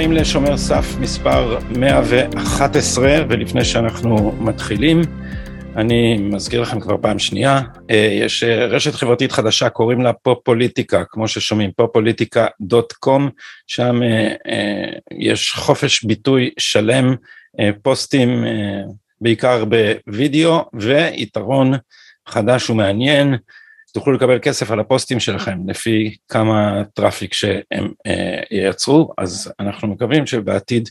הבאים לשומר סף מספר 111 ולפני שאנחנו מתחילים אני מזכיר לכם כבר פעם שנייה אה, יש אה, רשת חברתית חדשה קוראים לה פופוליטיקה כמו ששומעים פופוליטיקה dot com שם אה, יש חופש ביטוי שלם פוסטים בעיקר בווידאו ויתרון חדש ומעניין תוכלו לקבל כסף על הפוסטים שלכם לפי כמה traffic שהם ייצרו, אז אנחנו מקווים שבעתיד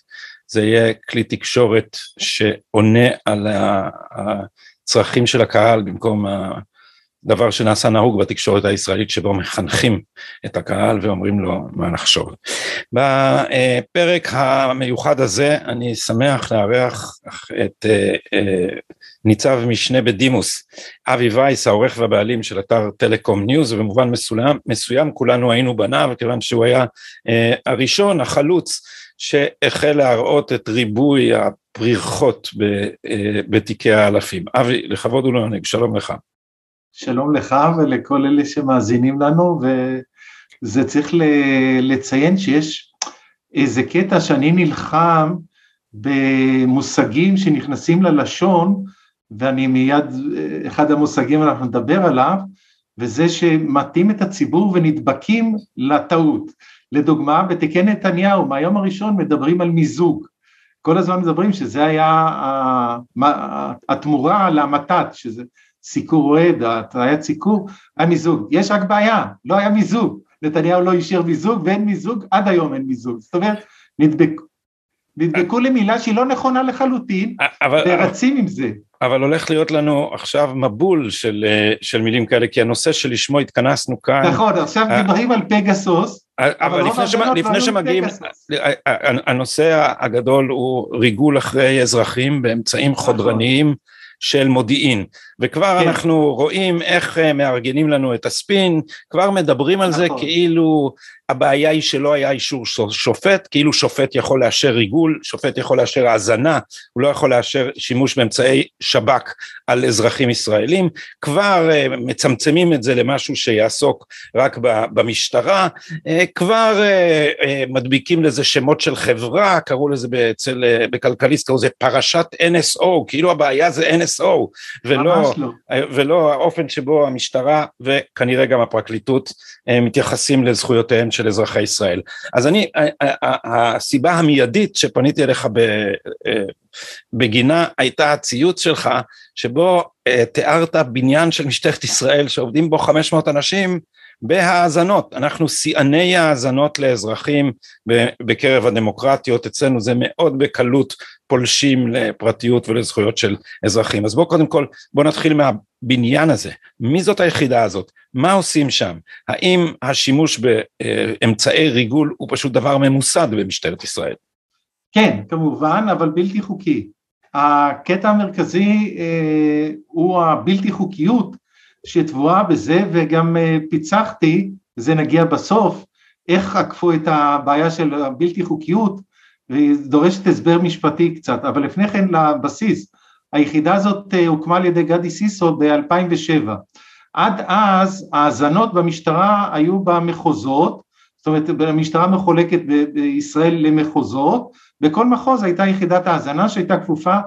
זה יהיה כלי תקשורת שעונה על הצרכים של הקהל במקום הדבר שנעשה נהוג בתקשורת הישראלית שבו מחנכים את הקהל ואומרים לו מה לחשוב. בפרק המיוחד הזה אני שמח לארח את אה, ניצב משנה בדימוס אבי וייס העורך והבעלים של אתר Telecom News ובמובן מסוים, מסוים כולנו היינו בניו כיוון שהוא היה אה, הראשון החלוץ שהחל להראות את ריבוי הפריחות אה, בתיקי האלפים. אבי לכבוד ולעונג שלום לך. שלום לך ולכל אלה שמאזינים לנו וזה צריך לציין שיש איזה קטע שאני נלחם במושגים שנכנסים ללשון ואני מיד, אחד המושגים אנחנו נדבר עליו, וזה שמטים את הציבור ונדבקים לטעות. לדוגמה, בתיקי נתניהו, מהיום הראשון מדברים על מיזוג. כל הזמן מדברים שזה היה התמורה למתת, שזה סיקור אוהד, התריית סיקור, היה מיזוג. יש רק בעיה, לא היה מיזוג. נתניהו לא אישר מיזוג ואין מיזוג, עד היום אין מיזוג. זאת אומרת, נדבק, נדבקו למילה שהיא לא נכונה לחלוטין, אבל, ורצים עם זה. אבל הולך להיות לנו עכשיו מבול של, אה, של מילים כאלה, כי הנושא שלשמו התכנסנו כאן... נכון, עכשיו אה, מדברים על פגסוס, אבל, אבל לפני, שמה, לפני שמגיעים, אה, הנושא הגדול הוא ריגול אחרי אזרחים באמצעים נכון. חודרניים. של מודיעין, וכבר כן. אנחנו רואים איך מארגנים לנו את הספין, כבר מדברים על נכון. זה כאילו הבעיה היא שלא היה אישור שופט, כאילו שופט יכול לאשר ריגול, שופט יכול לאשר האזנה, הוא לא יכול לאשר שימוש באמצעי שב"כ על אזרחים ישראלים, כבר uh, מצמצמים את זה למשהו שיעסוק רק במשטרה, uh, כבר uh, מדביקים לזה שמות של חברה, קראו לזה אצל, בכלכליסט, קראו לזה פרשת NSO, כאילו הבעיה זה NSO, ולא, לא. ולא האופן שבו המשטרה וכנראה גם הפרקליטות uh, מתייחסים לזכויותיהם של אזרחי ישראל. אז אני, הסיבה המיידית שפניתי אליך אה, בגינה הייתה הציוץ שלך, שבו אה, תיארת בניין של משטרת ישראל שעובדים בו 500 אנשים בהאזנות, אנחנו שיאני האזנות לאזרחים בקרב הדמוקרטיות, אצלנו זה מאוד בקלות פולשים לפרטיות ולזכויות של אזרחים. אז בואו קודם כל, בואו נתחיל מהבניין הזה, מי זאת היחידה הזאת, מה עושים שם, האם השימוש באמצעי ריגול הוא פשוט דבר ממוסד במשטרת ישראל? כן, כמובן, אבל בלתי חוקי. הקטע המרכזי אה, הוא הבלתי חוקיות שטבועה בזה וגם אה, פיצחתי, זה נגיע בסוף, איך עקפו את הבעיה של הבלתי חוקיות והיא דורשת הסבר משפטי קצת, אבל לפני כן לבסיס, היחידה הזאת אה, הוקמה על ידי גדי סיסו ב-2007, עד אז ההאזנות במשטרה היו במחוזות, זאת אומרת המשטרה מחולקת בישראל למחוזות, בכל מחוז הייתה יחידת האזנה שהייתה כפופה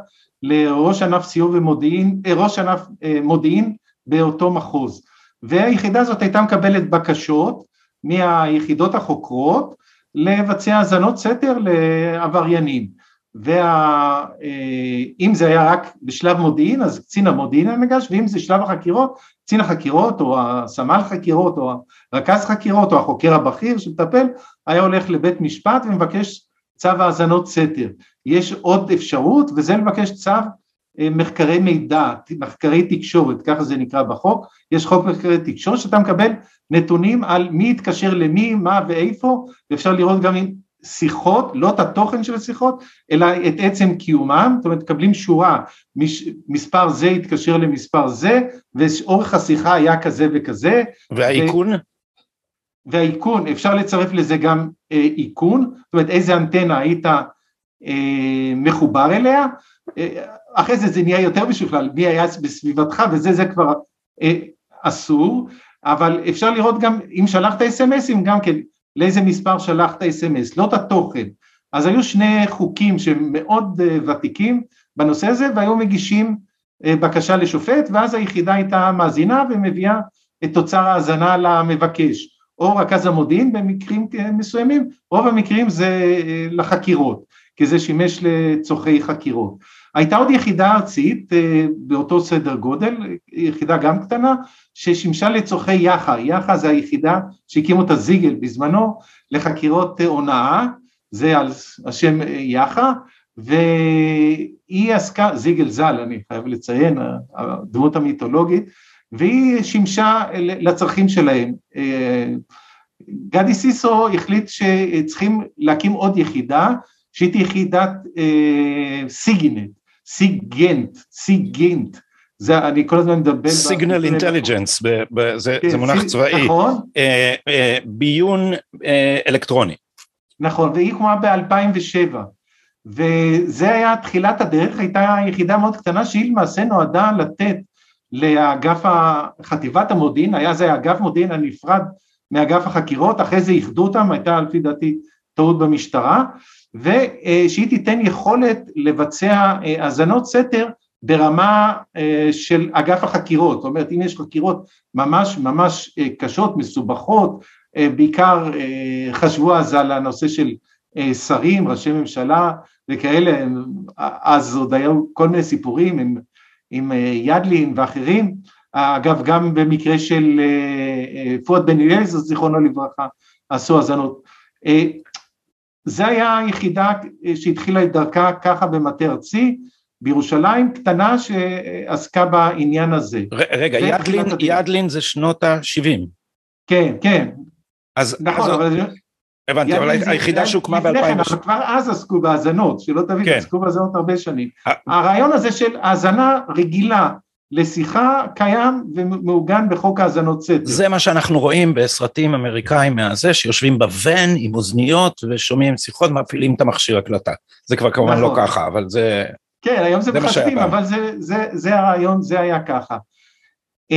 לראש ענף סיור ומודיעין, אה, ראש ענף מודיעין באותו מחוז, והיחידה הזאת הייתה מקבלת בקשות מהיחידות החוקרות לבצע האזנות סתר לעבריינים, ואם אה, זה היה רק בשלב מודיעין אז קצין המודיעין היה ניגש, ואם זה שלב החקירות, קצין החקירות או הסמל חקירות או הרכז חקירות או החוקר הבכיר שמטפל היה הולך לבית משפט ומבקש צו האזנות סתר. יש עוד אפשרות וזה לבקש צו מחקרי מידע, מחקרי תקשורת, ככה זה נקרא בחוק, יש חוק מחקרי תקשורת שאתה מקבל נתונים על מי התקשר למי, מה ואיפה, ואפשר לראות גם עם שיחות, לא את התוכן של השיחות, אלא את עצם קיומם, זאת אומרת מקבלים שורה, מש, מספר זה התקשר למספר זה, ואורך השיחה היה כזה וכזה. והאיכון? ו... והאיכון, אפשר לצרף לזה גם אה, איכון, זאת אומרת איזה אנטנה היית אה, מחובר אליה, אה, אחרי זה זה נהיה יותר משוכלל, מי היה בסביבתך וזה זה כבר אה, אסור, אבל אפשר לראות גם אם שלחת אס.אם.אסים גם כן לאיזה מספר שלחת אס.אם.אס, לא את התוכן. אז היו שני חוקים שהם מאוד אה, ותיקים בנושא הזה והיו מגישים אה, בקשה לשופט ואז היחידה הייתה מאזינה ומביאה את תוצר ההאזנה למבקש, או רכז המודיעין במקרים מסוימים, רוב המקרים זה לחקירות, כי זה שימש לצורכי חקירות. הייתה עוד יחידה ארצית באותו סדר גודל, יחידה גם קטנה, ששימשה לצורכי יח"א, יח"א זה היחידה שהקים אותה זיגל בזמנו לחקירות הונאה, זה על השם יח"א, והיא עסקה, זיגל ז"ל אני חייב לציין, הדמות המיתולוגית, והיא שימשה לצרכים שלהם. גדי סיסו החליט שצריכים להקים עוד יחידה, שהיא יחידת אה, סיגינט, סיגנט, סיגנט, זה אני כל הזמן מדבר... סיגנל אינטליג'נס, זה כן, מונח צבאי, נכון, אה, אה, ביון אה, אלקטרוני. נכון, והיא הוקמה ב-2007, וזה היה תחילת הדרך, הייתה יחידה מאוד קטנה שהיא למעשה נועדה לתת לאגף חטיבת המודיעין, היה זה אגף מודיעין הנפרד מאגף החקירות, אחרי זה איחדו אותם, הייתה לפי דעתי טעות במשטרה, ושהיא תיתן יכולת לבצע האזנות סתר ברמה אה, של אגף החקירות, זאת אומרת אם יש חקירות ממש ממש אה, קשות, מסובכות, אה, בעיקר חשבו אז על הנושא של שרים, ראשי ממשלה וכאלה, אז עוד היו כל מיני סיפורים עם, עם ידלין ואחרים, אגב גם במקרה של פואד בן אליעזר זיכרונו לברכה עשו האזנות. זה היה היחידה שהתחילה את דרכה ככה במטה ארצי, בירושלים קטנה שעסקה בעניין הזה. רגע, ידלין, ידלין זה שנות ה-70. כן, כן. אז, נכון, אז אבל... הבנתי, אבל היחידה שהוקמה ב-2000... לפני כן, אבל כבר אז עסקו בהאזנות, שלא תבין, כן. עסקו בהאזנות הרבה שנים. הרעיון הזה של האזנה רגילה לשיחה קיים ומעוגן בחוק האזנות סתר. זה מה שאנחנו רואים בסרטים אמריקאים מהזה, שיושבים בוון עם אוזניות ושומעים שיחות, מפעילים את המכשיר הקלטה. זה כבר כמובן לא נכון. לא ככה, אבל זה... כן, היום זה מחשבים, אבל זה, זה, זה הרעיון, זה היה ככה. Uh,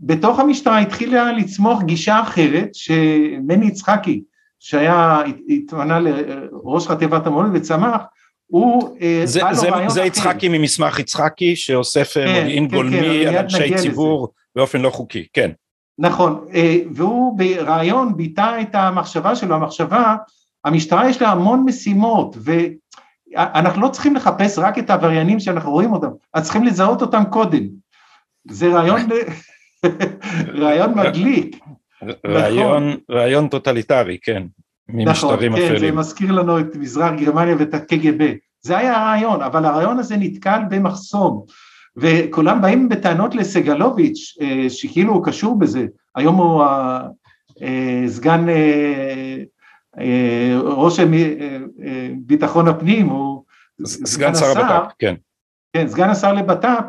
בתוך המשטרה התחילה לצמוח גישה אחרת שמני יצחקי שהיה, התמנה לראש חטיבת המודיעין וצמח, הוא אה, זה, זה, זה יצחקי ממסמך יצחקי שאוסף אה, כן, מודיעין כן, גולמי כן, על אנשי ציבור לזה. באופן לא חוקי, כן. נכון, והוא ברעיון ביטא את המחשבה שלו, המחשבה, המשטרה יש לה המון משימות, ו... אנחנו לא צריכים לחפש רק את העבריינים שאנחנו רואים אותם, אז צריכים לזהות אותם קודם. זה רעיון, רעיון מדליק. רעיון, נכון. רעיון טוטליטרי, כן, ממשטרים נכון, כן, זה מזכיר לנו את מזרח גרמניה ואת הקג"ב. זה היה הרעיון, אבל הרעיון הזה נתקל במחסום. וכולם באים בטענות לסגלוביץ', אה, שכאילו הוא קשור בזה, היום הוא אה, אה, ראש אה, אה, ביטחון הפנים הוא סגן שר הבט"פ, כן. כן, סגן השר לבט"פ,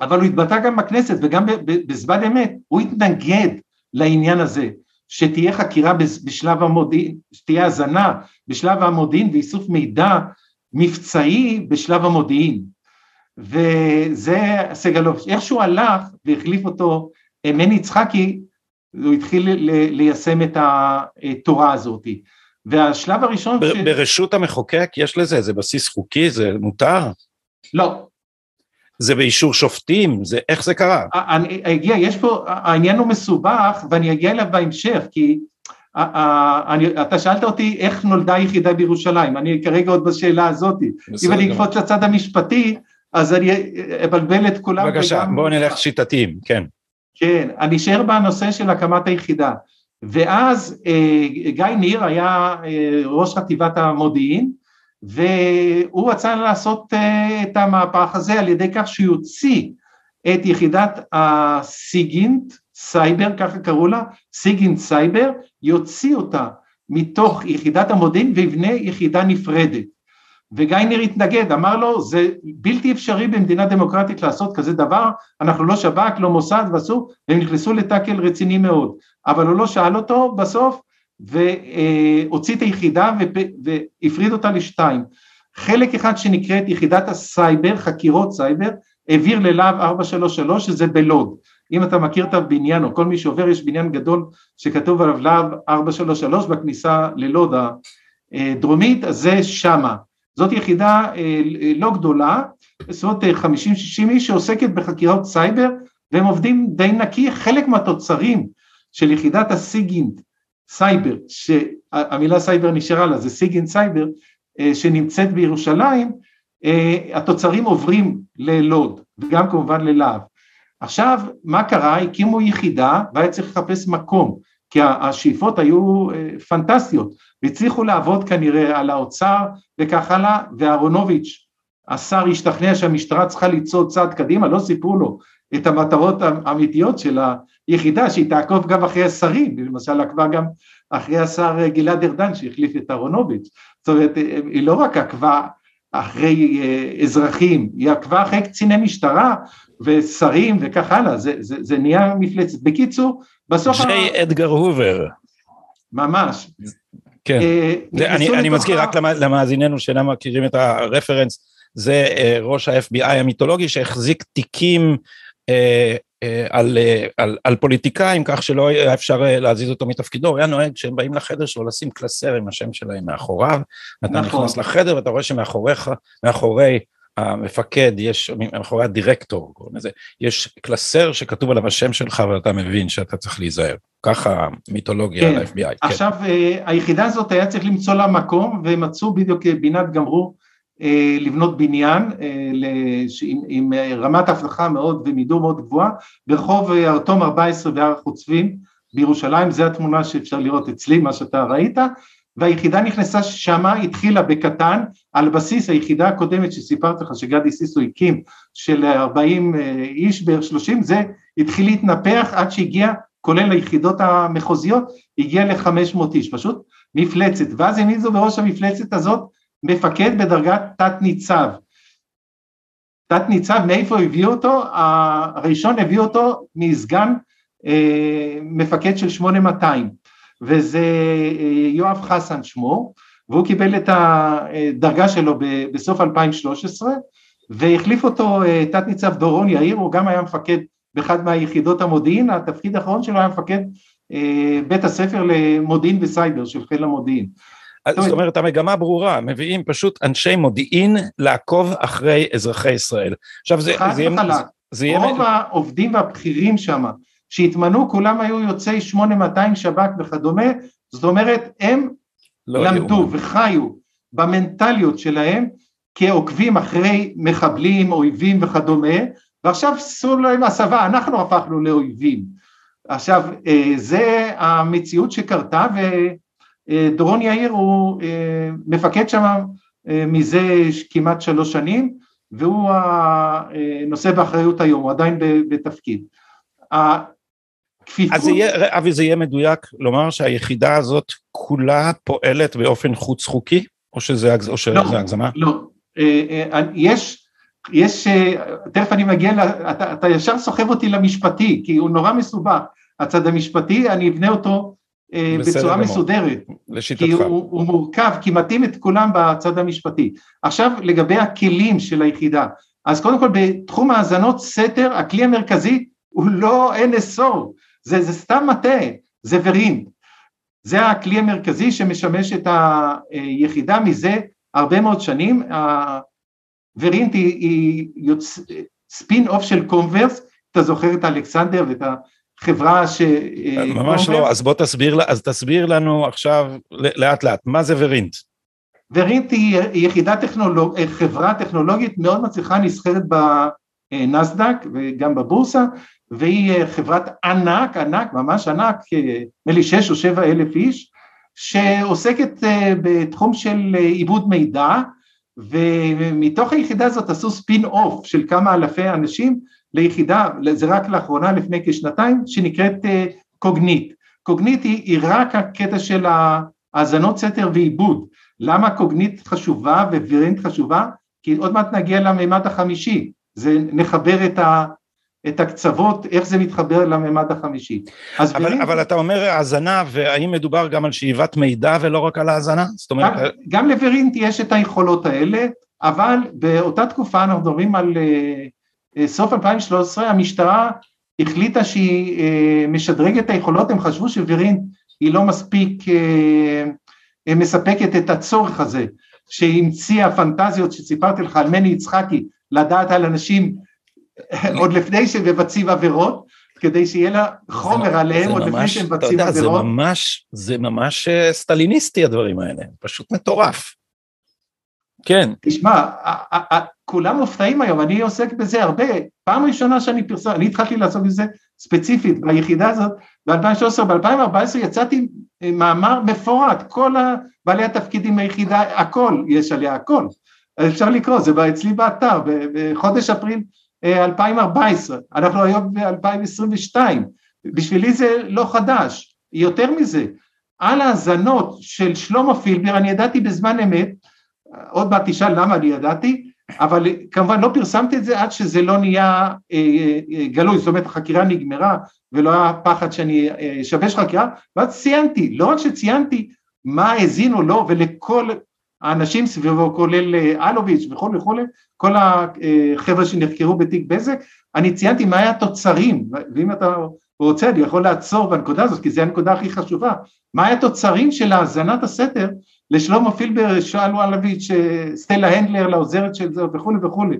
אבל הוא התבטא גם בכנסת וגם בזמן אמת, הוא התנגד לעניין הזה, שתהיה חקירה בשלב המודיעין, שתהיה האזנה בשלב המודיעין ואיסוף מידע מבצעי בשלב המודיעין. וזה סגלוביץ', איך שהוא הלך והחליף אותו מני יצחקי, הוא התחיל ליישם את התורה הזאת. והשלב הראשון... ב- ש... ברשות המחוקק יש לזה, זה בסיס חוקי, זה מותר? לא. זה באישור שופטים, זה, איך זה קרה? אני אגיע, יש פה, העניין הוא מסובך ואני אגיע אליו בהמשך, כי אני, אתה שאלת אותי איך נולדה יחידה בירושלים, אני כרגע עוד בשאלה הזאת, אם אני אקפוץ לצד המשפטי, אז אני אבלבל את כולם. בבקשה, בואו נלך שיטתיים, כן. כן, אני אשאר בנושא של הקמת היחידה. ואז אה, גיא ניר היה אה, ראש חטיבת המודיעין, והוא רצה לעשות אה, את המהפך הזה על ידי כך שהוא יוציא את יחידת ה SIGINT סייבר, ככה קראו לה, SIGINT סייבר, יוציא אותה מתוך יחידת המודיעין ויבנה יחידה נפרדת. וגיא ניר התנגד, אמר לו זה בלתי אפשרי במדינה דמוקרטית לעשות כזה דבר, אנחנו לא שב"כ, לא מוסד ועשו, והם נכנסו לטאקל רציני מאוד, אבל הוא לא שאל אותו בסוף והוציא את היחידה והפריד אותה לשתיים. חלק אחד שנקראת יחידת הסייבר, חקירות סייבר, העביר ללהב 433 שזה בלוד. אם אתה מכיר את הבניין או כל מי שעובר יש בניין גדול שכתוב עליו להב 433 בכניסה ללוד הדרומית, אז זה שמה. זאת יחידה אה, לא גדולה, בסביבות 50-60 איש שעוסקת בחקירות סייבר והם עובדים די נקי, חלק מהתוצרים של יחידת ה SIGINT סייבר, שהמילה סייבר נשארה לה, זה SIGINT סייבר, אה, שנמצאת בירושלים, אה, התוצרים עוברים ללוד וגם כמובן ללהב. עכשיו, מה קרה? הקימו יחידה והיה צריך לחפש מקום, כי השאיפות היו פנטסטיות, והצליחו לעבוד כנראה על האוצר וכך הלאה, ואהרונוביץ', השר השתכנע שהמשטרה צריכה לצעוד צעד קדימה, לא סיפרו לו את המטרות האמיתיות של היחידה, שהיא תעקוב גם אחרי השרים, למשל עקבה גם אחרי השר גלעד ארדן שהחליף את אהרונוביץ', זאת אומרת, היא לא רק עקבה אחרי אה, אזרחים, היא עקבה אחרי קציני משטרה ושרים וכך הלאה, זה, זה, זה נהיה מפלצת. בקיצור, בסוף... ג'יי אדגר הובר. ממש. כן, אה, זה, אני, אני מזכיר רק למאזיננו שאינם מכירים את הרפרנס, זה אה, ראש ה-FBI המיתולוגי שהחזיק תיקים אה, על, אה, על, על פוליטיקאים כך שלא היה אפשר אה, להזיז אותו מתפקידו, הוא היה נוהג כשהם באים לחדר שלו לשים קלסר עם השם שלהם מאחוריו, ואתה נכון. נכנס לחדר ואתה רואה שמאחוריך, מאחורי המפקד יש, מאחורי הדירקטור, לזה, יש קלסר שכתוב עליו השם שלך ואתה מבין שאתה צריך להיזהר. ככה מיתולוגיה כן. ל-FBI. כן. עכשיו כן. היחידה הזאת היה צריך למצוא לה מקום ומצאו בדיוק בינת גמרו אה, לבנות בניין אה, עם, עם רמת אבטחה מאוד ומידור מאוד גבוהה ברחוב ארתום 14 בהר החוצבים בירושלים, זו התמונה שאפשר לראות אצלי, מה שאתה ראית, והיחידה נכנסה שמה, התחילה בקטן, על בסיס היחידה הקודמת שסיפרתי לך שגדי סיסו הקים של 40 אה, איש בערך 30, זה התחיל להתנפח עד שהגיע, כולל היחידות המחוזיות, הגיע ל-500 איש, פשוט מפלצת, ואז העמידו בראש המפלצת הזאת מפקד בדרגת תת ניצב. תת ניצב, מאיפה הביאו אותו? הראשון הביא אותו מסגן אה, מפקד של 8200 וזה אה, יואב חסן שמו והוא קיבל את הדרגה שלו בסוף 2013 והחליף אותו אה, תת ניצב דורון יאיר, הוא גם היה מפקד באחד מהיחידות המודיעין, התפקיד האחרון שלו היה מפקד בית הספר למודיעין וסייבר של חיל המודיעין. זאת אומרת המגמה ברורה, מביאים פשוט אנשי מודיעין לעקוב אחרי אזרחי ישראל. עכשיו זה, זה יהיה... זה יהיה... רוב העובדים והבכירים שם שהתמנו כולם היו יוצאי 8200 שב"כ וכדומה, זאת אומרת הם לא למדו יאומן. וחיו במנטליות שלהם כעוקבים אחרי מחבלים, אויבים וכדומה, ועכשיו עשו להם הסבה, אנחנו הפכנו לאויבים. עכשיו, אה, זה המציאות שקרתה, ודורון יאיר הוא אה, מפקד שם אה, מזה כמעט שלוש שנים, והוא נושא באחריות היום, הוא עדיין בתפקיד. כפיפות... אז זה יהיה, אבי זה יהיה מדויק לומר שהיחידה הזאת כולה פועלת באופן חוץ חוקי או שזה, או שזה לא, הגזמה? לא, אה, אה, יש, יש, אה, תכף אני מגיע, אתה, אתה ישר סוחב אותי למשפטי כי הוא נורא מסובך, הצד המשפטי אני אבנה אותו בצורה גמור. מסודרת, לשיטתך. כי הוא, הוא מורכב, כי מתאים את כולם בצד המשפטי. עכשיו לגבי הכלים של היחידה, אז קודם כל בתחום האזנות סתר, הכלי המרכזי הוא לא NSO, זה, זה סתם מטה, זה ורינט. זה הכלי המרכזי שמשמש את היחידה מזה הרבה מאוד שנים. ורינט היא, היא יוצ... ספין אוף של קונברס, אתה זוכר את אלכסנדר ואת החברה ש... ממש לא, אז בוא תסביר, אז תסביר לנו עכשיו לאט לאט, מה זה ורינט? ורינט היא יחידה טכנולוג... חברה טכנולוגית מאוד מצליחה נסחרת בנסדק וגם בבורסה, והיא אה, חברת ענק, ענק, ממש ענק, אה, נדמה לי שש או שבע אלף איש, שעוסקת אה, בתחום של עיבוד מידע, ומתוך היחידה הזאת עשו ספין אוף של כמה אלפי אנשים ליחידה, זה רק לאחרונה לפני כשנתיים, שנקראת קוגנית. קוגנית היא, היא רק הקטע של האזנות סתר ועיבוד, למה קוגנית חשובה ווירינט חשובה? כי עוד מעט נגיע לממד החמישי, זה נחבר את, ה, את הקצוות, איך זה מתחבר לממד החמישי. אבל, וירינט... אבל אתה אומר האזנה, והאם מדובר גם על שאיבת מידע ולא רק על האזנה? זאת אומרת... גם, גם לווירינט יש את היכולות האלה, אבל באותה תקופה אנחנו מדברים על uh, סוף 2013, המשטרה החליטה שהיא uh, משדרגת את היכולות, הם חשבו שווירינט היא לא מספיק uh, מספקת את הצורך הזה, שהמציאה פנטזיות שסיפרתי לך על מני יצחקי, לדעת על אנשים עוד לפני שמבצעים עבירות, כדי שיהיה לה חומר זה, עליהם זה עוד ממש, לפני שהם מבצעים עבירות. זה ממש, זה ממש סטליניסטי הדברים האלה, פשוט מטורף. כן. תשמע, כולם מופתעים היום, אני עוסק בזה הרבה, פעם ראשונה שאני פרסם, אני התחלתי לעסוק בזה ספציפית ביחידה הזאת, ב-2013, ב-2014 יצאתי מאמר מפורט, כל בעלי התפקידים ביחידה, הכל, יש עליה הכל, אפשר לקרוא, זה אצלי באתר, בחודש אפריל 2014, אה, אנחנו היום ב-2022, בשבילי זה לא חדש, יותר מזה, על האזנות של שלמה פילבר, אני ידעתי בזמן אמת, עוד מעט תשאל למה אני ידעתי, אבל כמובן לא פרסמתי את זה עד שזה לא נהיה אה, אה, גלוי, זאת אומרת החקירה נגמרה ולא היה פחד שאני אשבש חקירה, ואז ציינתי, לא רק שציינתי מה האזינו לו ולכל האנשים סביבו, כולל אלוביץ' וכולי וכולי, כל החבר'ה שנחקרו בתיק בזק, אני ציינתי מה היה התוצרים, ואם אתה רוצה אני יכול לעצור בנקודה הזאת, כי זו הנקודה הכי חשובה, מה היה התוצרים של האזנת הסתר לשלמה פילבר, שאלו אלוביץ', סטלה הנדלר, לעוזרת של זה וכולי וכולי.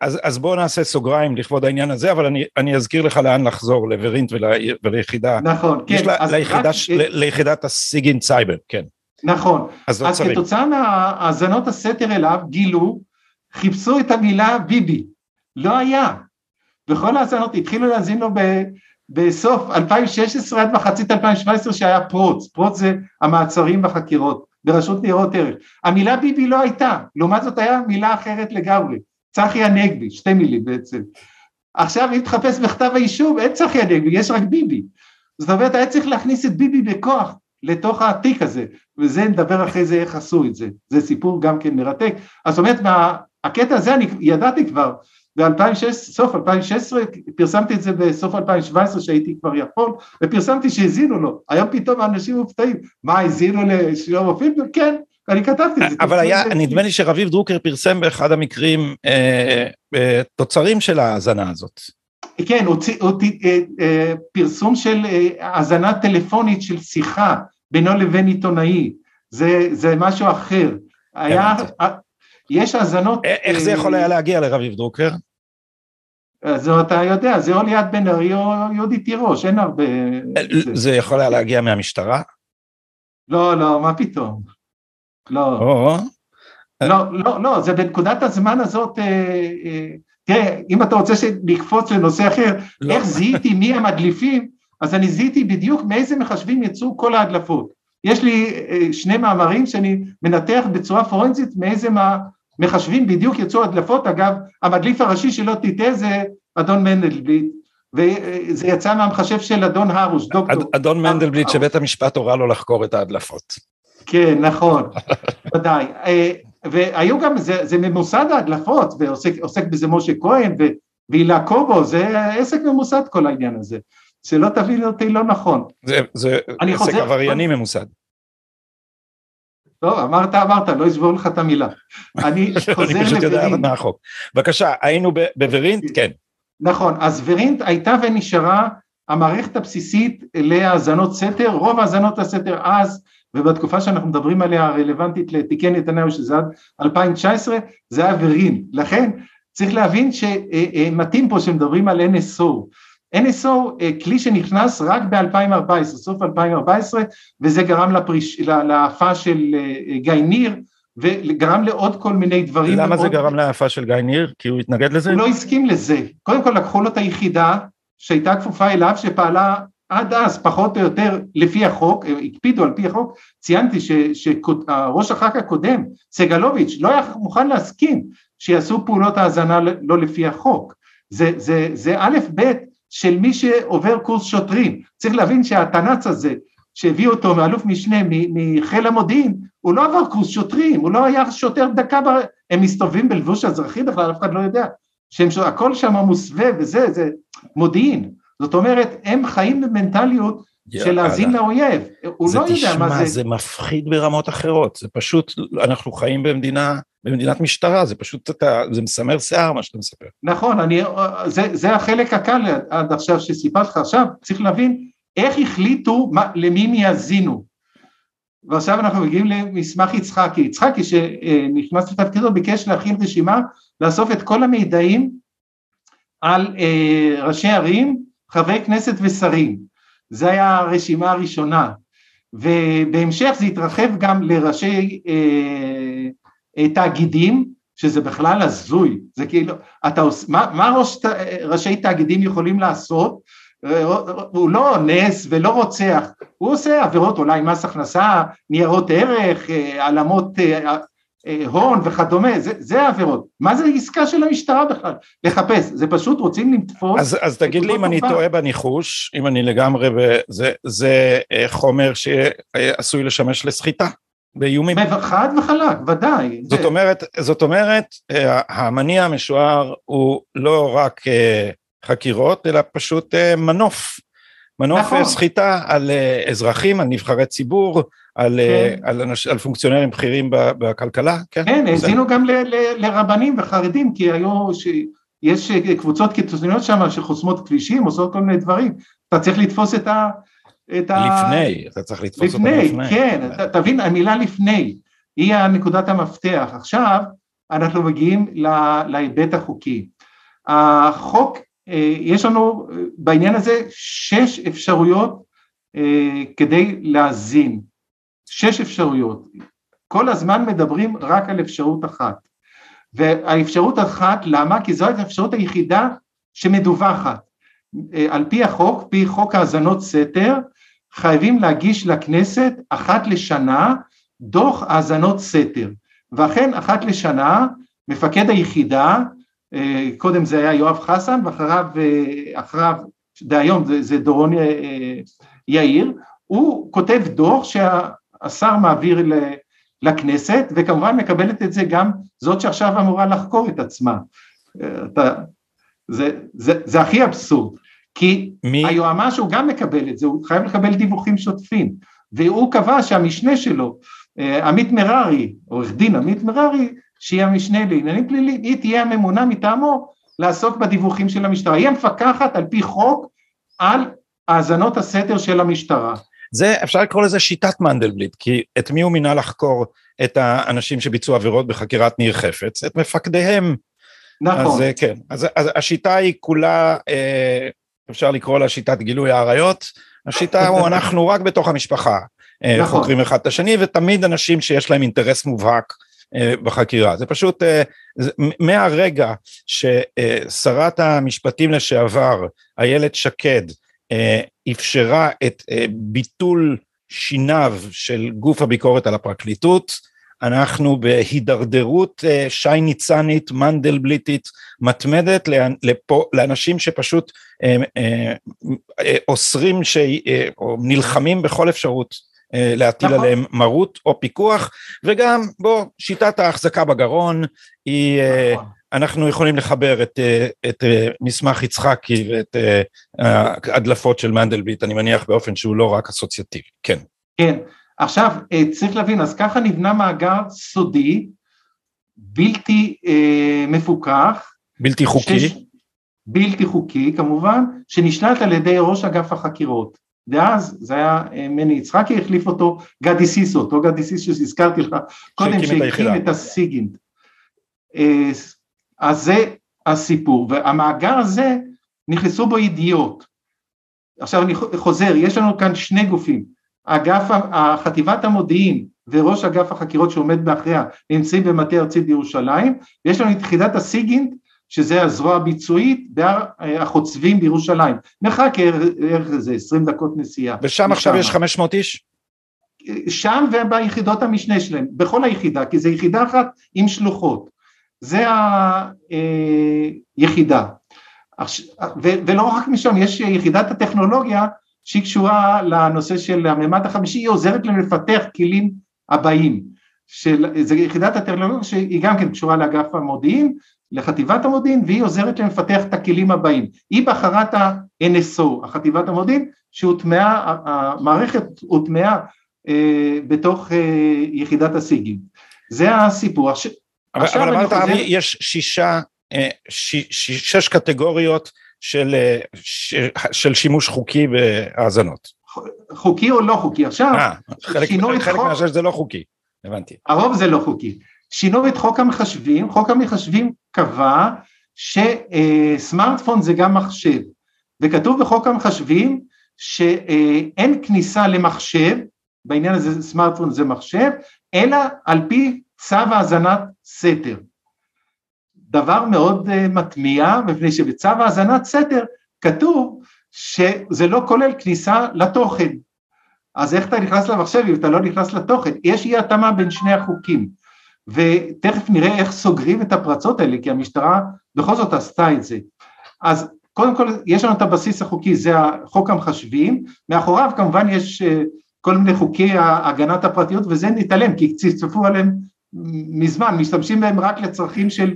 אז, אז בואו נעשה סוגריים לכבוד העניין הזה, אבל אני, אני אזכיר לך לאן לחזור, לברינט ול, וליחידה. נכון, כן. לה, ליחידה, רק... ליחידת הסיגינט סייבר, כן. נכון. אז, אז כתוצאה מהאזנות הסתר אליו גילו, חיפשו את המילה ביבי, לא היה. בכל האזנות התחילו להאזין לו ב, בסוף 2016 עד מחצית 2017 שהיה פרוץ, פרוץ זה המעצרים בחקירות ברשות ניירות ערך. המילה ביבי לא הייתה, לעומת זאת היה מילה אחרת לגמרי, צחי הנגבי, שתי מילים בעצם. עכשיו אם תחפש בכתב האישום אין צחי הנגבי, יש רק ביבי. זאת אומרת היה צריך להכניס את ביבי בכוח לתוך העתיק הזה, וזה נדבר אחרי זה איך עשו את זה, זה סיפור גם כן מרתק. אז זאת אומרת, מהקטע הזה אני ידעתי כבר, בסוף 2016 פרסמתי את זה בסוף 2017 שהייתי כבר יכול, ופרסמתי שהזינו לו, היום פתאום האנשים מופתעים, מה הזינו לשלמה פילבר? כן, אני כתבתי את זה. אבל היה, נדמה לי שרביב דרוקר פרסם באחד המקרים אה, אה, תוצרים של ההאזנה הזאת. כן, הוציא, הוציא אה, אה, פרסום של אה, האזנה טלפונית של שיחה בינו לבין עיתונאי, זה, זה משהו אחר. היה, יש האזנות... איך זה יכול היה להגיע לרביב דרוקר? אז אתה יודע, זה או ליאת בן ארי או יהודי תירוש, אין הרבה... זה יכול היה להגיע מהמשטרה? לא, לא, מה פתאום. לא. לא, לא, לא, זה בנקודת הזמן הזאת, תראה, אם אתה רוצה שנקפוץ לנושא אחר, לא. איך זיהיתי מי המדליפים, אז אני זיהיתי בדיוק מאיזה מחשבים יצאו כל ההדלפות. יש לי אה, שני מאמרים שאני מנתח בצורה פורנזית מאיזה מחשבים בדיוק יצאו הדלפות, אגב, המדליף הראשי שלא תטעה זה אדון מנדלבליט, וזה יצא מהמחשב של אדון הרוש, דוקטור. אדון מנדלבליט שבית המשפט הורה לו לחקור את ההדלפות. כן, נכון, ודאי. אה, והיו גם, זה, זה ממוסד ההדלפות, ועוסק בזה משה כהן והילה קובו, זה עסק ממוסד כל העניין הזה. שלא תבין אותי לא נכון. זה, זה עסק עברייני ממוסד. טוב, אמרת, אמרת, לא אשבור לך את המילה. אני חוזר מהחוק. בבקשה, היינו בוורינט? כן. נכון, אז ורינט הייתה ונשארה המערכת הבסיסית להאזנות סתר, רוב האזנות הסתר אז, ובתקופה שאנחנו מדברים עליה הרלוונטית לתיקי נתניהו שזה עד 2019, זה היה ורינט. לכן צריך להבין שמתאים פה שמדברים על NSO. NSO אה, כלי שנכנס רק ב-2014, סוף 2014, וזה גרם לפריש, להאפה של אה, גיא ניר, וגרם לעוד כל מיני דברים. למה זה גרם להאפה של גיא ניר? כי הוא התנגד לזה? הוא לא הסכים לזה. קודם כל לקחו לו את היחידה שהייתה כפופה אליו, שפעלה עד אז פחות או יותר לפי החוק, הקפידו על פי החוק, ציינתי שראש הח"כ הקודם, סגלוביץ', לא היה מוכן להסכים שיעשו פעולות האזנה לא לפי החוק. זה, זה, זה א' ב' של מי שעובר קורס שוטרים, צריך להבין שהתנ"צ הזה שהביא אותו מאלוף משנה מחיל המודיעין, הוא לא עבר קורס שוטרים, הוא לא היה שוטר דקה, ב... הם מסתובבים בלבוש אזרחי בכלל, אף אחד לא יודע, שהכל שם מוסווה וזה, זה מודיעין, זאת אומרת, הם חיים במנטליות של להאזין לאויב, הוא לא יודע מה זה. זה. תשמע, זה מפחיד ברמות אחרות, זה פשוט, אנחנו חיים במדינה, במדינת משטרה, זה פשוט, אתה, זה מסמר שיער מה שאתה מספר. נכון, אני, זה, זה החלק הקל עד עכשיו שסיפרתי לך, עכשיו צריך להבין איך החליטו מה, למי הם יאזינו. ועכשיו אנחנו מגיעים למסמך יצחקי, יצחקי שנכנס לתפקידו ביקש להכין רשימה, לאסוף את כל המידעים על אה, ראשי ערים, חברי כנסת ושרים. זה היה הרשימה הראשונה, ובהמשך זה התרחב גם לראשי אה, תאגידים, שזה בכלל הזוי, זה כאילו, אתה עוש, מה, מה ראש, ראשי תאגידים יכולים לעשות? הוא לא אונס ולא רוצח, הוא עושה עבירות אולי מס הכנסה, ניירות ערך, אה, העלמות אה, אה, הון וכדומה, זה, זה העבירות. מה זה עסקה של המשטרה בכלל? לחפש, זה פשוט רוצים לתפוס... אז, אז תגיד לי אם אני טועה בניחוש, אם אני לגמרי, זה, זה אה, חומר שעשוי לשמש לסחיטה. באיומים. חד וחלק, ודאי. זאת אומרת, זאת אומרת, אה, המניע המשוער הוא לא רק חקירות, אלא פשוט מנוף. מנוף נכון. סחיטה על אזרחים, על נבחרי ציבור, על, כן. על, אנש, על פונקציונרים בכירים בכלכלה, כן? כן, האזינו גם ל, ל, לרבנים וחרדים, כי היו, ש, יש קבוצות קיצוניות שם שחוסמות כבישים, עושות כל מיני דברים, אתה צריך לתפוס את ה... את לפני, ה... אתה צריך לתפוס לפני, אותם לפני. כן, ת, תבין, המילה לפני היא הנקודת המפתח. עכשיו אנחנו מגיעים להיבט החוקי. החוק, אה, יש לנו בעניין הזה שש אפשרויות אה, כדי להאזין. שש אפשרויות, כל הזמן מדברים רק על אפשרות אחת, והאפשרות אחת, למה? כי זו האפשרות היחידה שמדווחת. אה, על פי החוק, פי חוק האזנות סתר, חייבים להגיש לכנסת אחת לשנה דוח האזנות סתר, ואכן אחת לשנה מפקד היחידה, אה, קודם זה היה יואב חסן ואחריו, אה, אחריו, דהיום זה, זה דורון יאיר, הוא כותב דוח שה... השר מעביר לכנסת, וכמובן מקבלת את זה גם זאת שעכשיו אמורה לחקור את עצמה. אתה, זה, זה, זה הכי אבסורד, כי מי? היועמ"ש הוא גם מקבל את זה, הוא חייב לקבל דיווחים שוטפים, והוא קבע שהמשנה שלו, אה, עמית מררי, עורך דין עמית מררי, שהיא המשנה לעניינים פליליים, היא תהיה הממונה מטעמו לעסוק בדיווחים של המשטרה, היא המפקחת על פי חוק על האזנות הסתר של המשטרה. זה אפשר לקרוא לזה שיטת מנדלבליט, כי את מי הוא מינה לחקור את האנשים שביצעו עבירות בחקירת ניר חפץ? את מפקדיהם. נכון. אז כן, אז, אז השיטה היא כולה, אה, אפשר לקרוא לה שיטת גילוי האריות, השיטה הוא אנחנו רק בתוך המשפחה אה, נכון. חוקרים אחד את השני, ותמיד אנשים שיש להם אינטרס מובהק אה, בחקירה. זה פשוט, אה, מהרגע ששרת המשפטים לשעבר, איילת שקד, אפשרה את ביטול שיניו של גוף הביקורת על הפרקליטות, אנחנו בהידרדרות אה, שי ניצנית, מנדלבליטית, מתמדת לפו, לאנשים שפשוט אוסרים או נלחמים בכל אפשרות להטיל נכון. עליהם מרות או פיקוח, וגם בוא, שיטת ההחזקה בגרון היא נכון. אנחנו יכולים לחבר את, אה, את אה, מסמך יצחקי ואת אה, ההדלפות של מנדלבליט, אני מניח באופן שהוא לא רק אסוציאטיבי, כן. כן, עכשיו צריך להבין, אז ככה נבנה מאגר סודי, בלתי אה, מפוקח. בלתי חוקי. שש, בלתי חוקי כמובן, שנשלט על ידי ראש אגף החקירות. ואז זה היה מני יצחקי, החליף אותו גדי סיסו, אותו גדי סיסו שהזכרתי לך קודם, שהקים את הסיגינט. אז זה הסיפור, והמאגר הזה נכנסו בו ידיעות. עכשיו אני חוזר, יש לנו כאן שני גופים, אגף, חטיבת המודיעין וראש אגף החקירות שעומד מאחריה נמצאים במטה ארצי בירושלים, ויש לנו את יחידת הסיגינט שזה הזרוע הביצועית בהר החוצבים בירושלים, מרחק ערך איזה 20 דקות נסיעה. ושם עכשיו יש 500 איש? שם וביחידות המשנה שלהם, בכל היחידה, כי זו יחידה אחת עם שלוחות. זה היחידה. ולא רק משם, יש יחידת הטכנולוגיה שהיא קשורה לנושא של הממד החמישי, היא עוזרת לנו לפתח כלים הבאים. של, זה יחידת הטכנולוגיה שהיא גם כן קשורה לאגף המודיעין, לחטיבת המודיעין, והיא עוזרת להם לפתח את הכלים הבאים. היא בחרה את ה-NSO, החטיבת המודיעין, שהוטמעה, המערכת הוטמעה אה, בתוך אה, יחידת הסיגים. זה הסיפור. אבל, אבל אמרת, חוזר... יש שישה, אה, ש, ש, שש קטגוריות של, אה, של שימוש חוקי בהאזנות. חוקי או לא חוקי. עכשיו, אה, חלק, חלק חוק... מהשש זה לא חוקי, הבנתי. הרוב זה לא חוקי. שינו את חוק המחשבים, חוק המחשבים קבע שסמארטפון זה גם מחשב, וכתוב בחוק המחשבים שאין כניסה למחשב, בעניין הזה סמארטפון זה מחשב, אלא על פי צו האזנת סתר. דבר מאוד uh, מטמיע, מפני שבצו האזנת סתר כתוב שזה לא כולל כניסה לתוכן. אז איך אתה נכנס למחשב אם אתה לא נכנס לתוכן? יש אי התאמה בין שני החוקים. ותכף נראה איך סוגרים את הפרצות האלה, כי המשטרה בכל זאת עשתה את זה. אז קודם כל יש לנו את הבסיס החוקי, זה חוק המחשבים, מאחוריו כמובן יש אה, כל מיני חוקי הגנת הפרטיות וזה נתעלם כי צפצפו עליהם מזמן, משתמשים בהם רק לצרכים של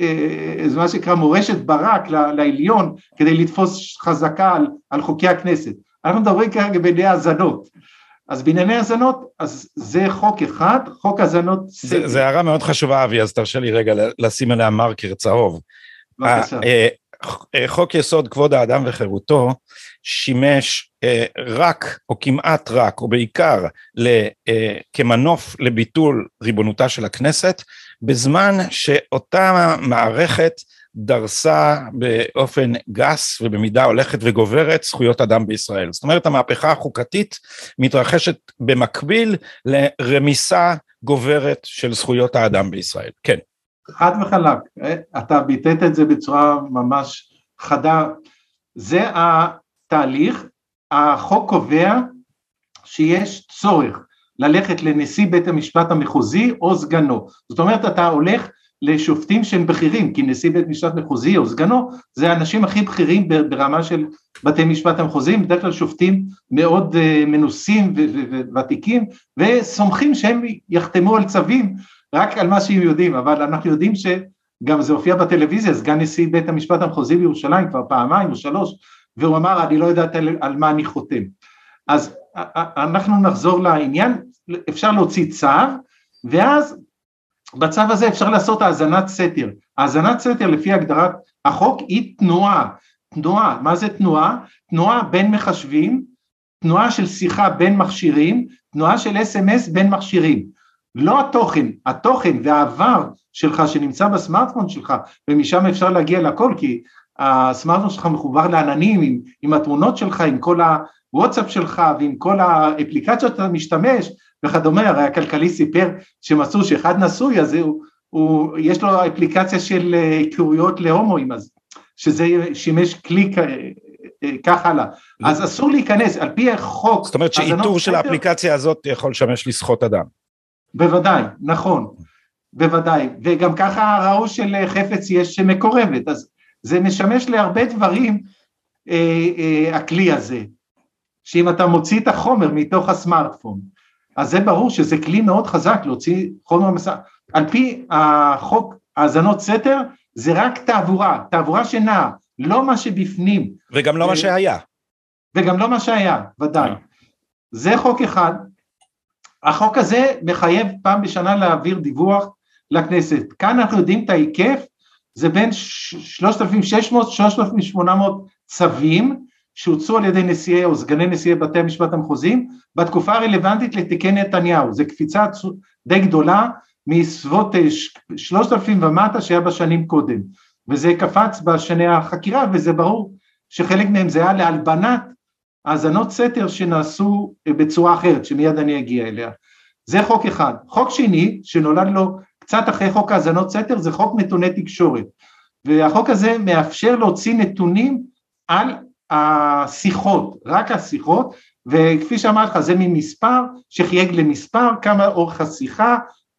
אה, מה שנקרא מורשת ברק לעליון כדי לתפוס חזקה על, על חוקי הכנסת. אנחנו מדברים כרגע בענייני האזנות. אז בענייני האזנות, אז זה חוק אחד, חוק האזנות... זה הערה מאוד חשובה אבי, אז תרשה לי רגע לשים עליה מרקר צהוב. בבקשה. אה, אה, חוק יסוד כבוד האדם וחירותו שימש אה, רק או כמעט רק או בעיקר כמנוף לביטול ריבונותה של הכנסת בזמן שאותה מערכת דרסה באופן גס ובמידה הולכת וגוברת זכויות אדם בישראל. זאת אומרת המהפכה החוקתית מתרחשת במקביל לרמיסה גוברת של זכויות האדם בישראל. כן. חד וחלק, אתה ביטאת את זה בצורה ממש חדה, זה התהליך, החוק קובע שיש צורך ללכת לנשיא בית המשפט המחוזי או סגנו, זאת אומרת אתה הולך לשופטים שהם בכירים, כי נשיא בית משפט מחוזי או סגנו זה האנשים הכי בכירים ברמה של בתי משפט המחוזיים, בדרך כלל שופטים מאוד uh, מנוסים וותיקים וסומכים שהם יחתמו על צווים רק על מה שהם יודעים, אבל אנחנו יודעים שגם זה הופיע בטלוויזיה, סגן נשיא בית המשפט המחוזי בירושלים כבר פעמיים או שלוש, והוא אמר אני לא יודעת על, על מה אני חותם. אז אנחנו נחזור לעניין, אפשר להוציא צו, ואז בצו הזה אפשר לעשות האזנת סתר. האזנת סתר לפי הגדרת החוק היא תנועה. תנועה, מה זה תנועה? תנועה בין מחשבים, תנועה של שיחה בין מכשירים, תנועה של אס.אם.אס בין מכשירים. לא התוכן, התוכן והעבר שלך שנמצא בסמארטפון שלך ומשם אפשר להגיע לכל כי הסמארטפון שלך מחובר לעננים עם, עם התמונות שלך, עם כל הוואטסאפ שלך ועם כל האפליקציות שאתה משתמש וכדומה, הרי הכלכלי סיפר שמצאו שאחד נשוי אז הוא, הוא, יש לו אפליקציה של היכרויות להומואים אז שזה שימש כלי כך הלאה, אז אסור להיכנס על פי החוק. זאת אומרת שאיתור של האפליקציה הזאת יכול לשמש לסחוט אדם. בוודאי, נכון, בוודאי, וגם ככה ראו של חפץ יש מקורבת, אז זה משמש להרבה דברים אה, אה, הכלי הזה, שאם אתה מוציא את החומר מתוך הסמארטפון, אז זה ברור שזה כלי מאוד חזק להוציא חומר מסע, על פי החוק האזנות סתר זה רק תעבורה, תעבורה שנעה, לא מה שבפנים. וגם לא מה שהיה. וגם לא מה שהיה, ודאי. זה חוק אחד, החוק הזה מחייב פעם בשנה להעביר דיווח לכנסת. כאן אנחנו יודעים את ההיקף, זה בין 3,600-3,800 צווים שהוצאו על ידי נשיאי או סגני נשיאי בתי המשפט המחוזיים בתקופה הרלוונטית לתיקי נתניהו, זו קפיצה די גדולה מסביבות 3,000 ומטה שהיה בשנים קודם, וזה קפץ בשני החקירה וזה ברור שחלק מהם זה היה להלבנת האזנות סתר שנעשו אה, בצורה אחרת, שמיד אני אגיע אליה. זה חוק אחד. חוק שני, שנולד לו קצת אחרי חוק האזנות סתר, זה חוק נתוני תקשורת. והחוק הזה מאפשר להוציא נתונים על השיחות, רק השיחות, וכפי שאמרתי לך, זה ממספר שחייג למספר, כמה אורך השיחה,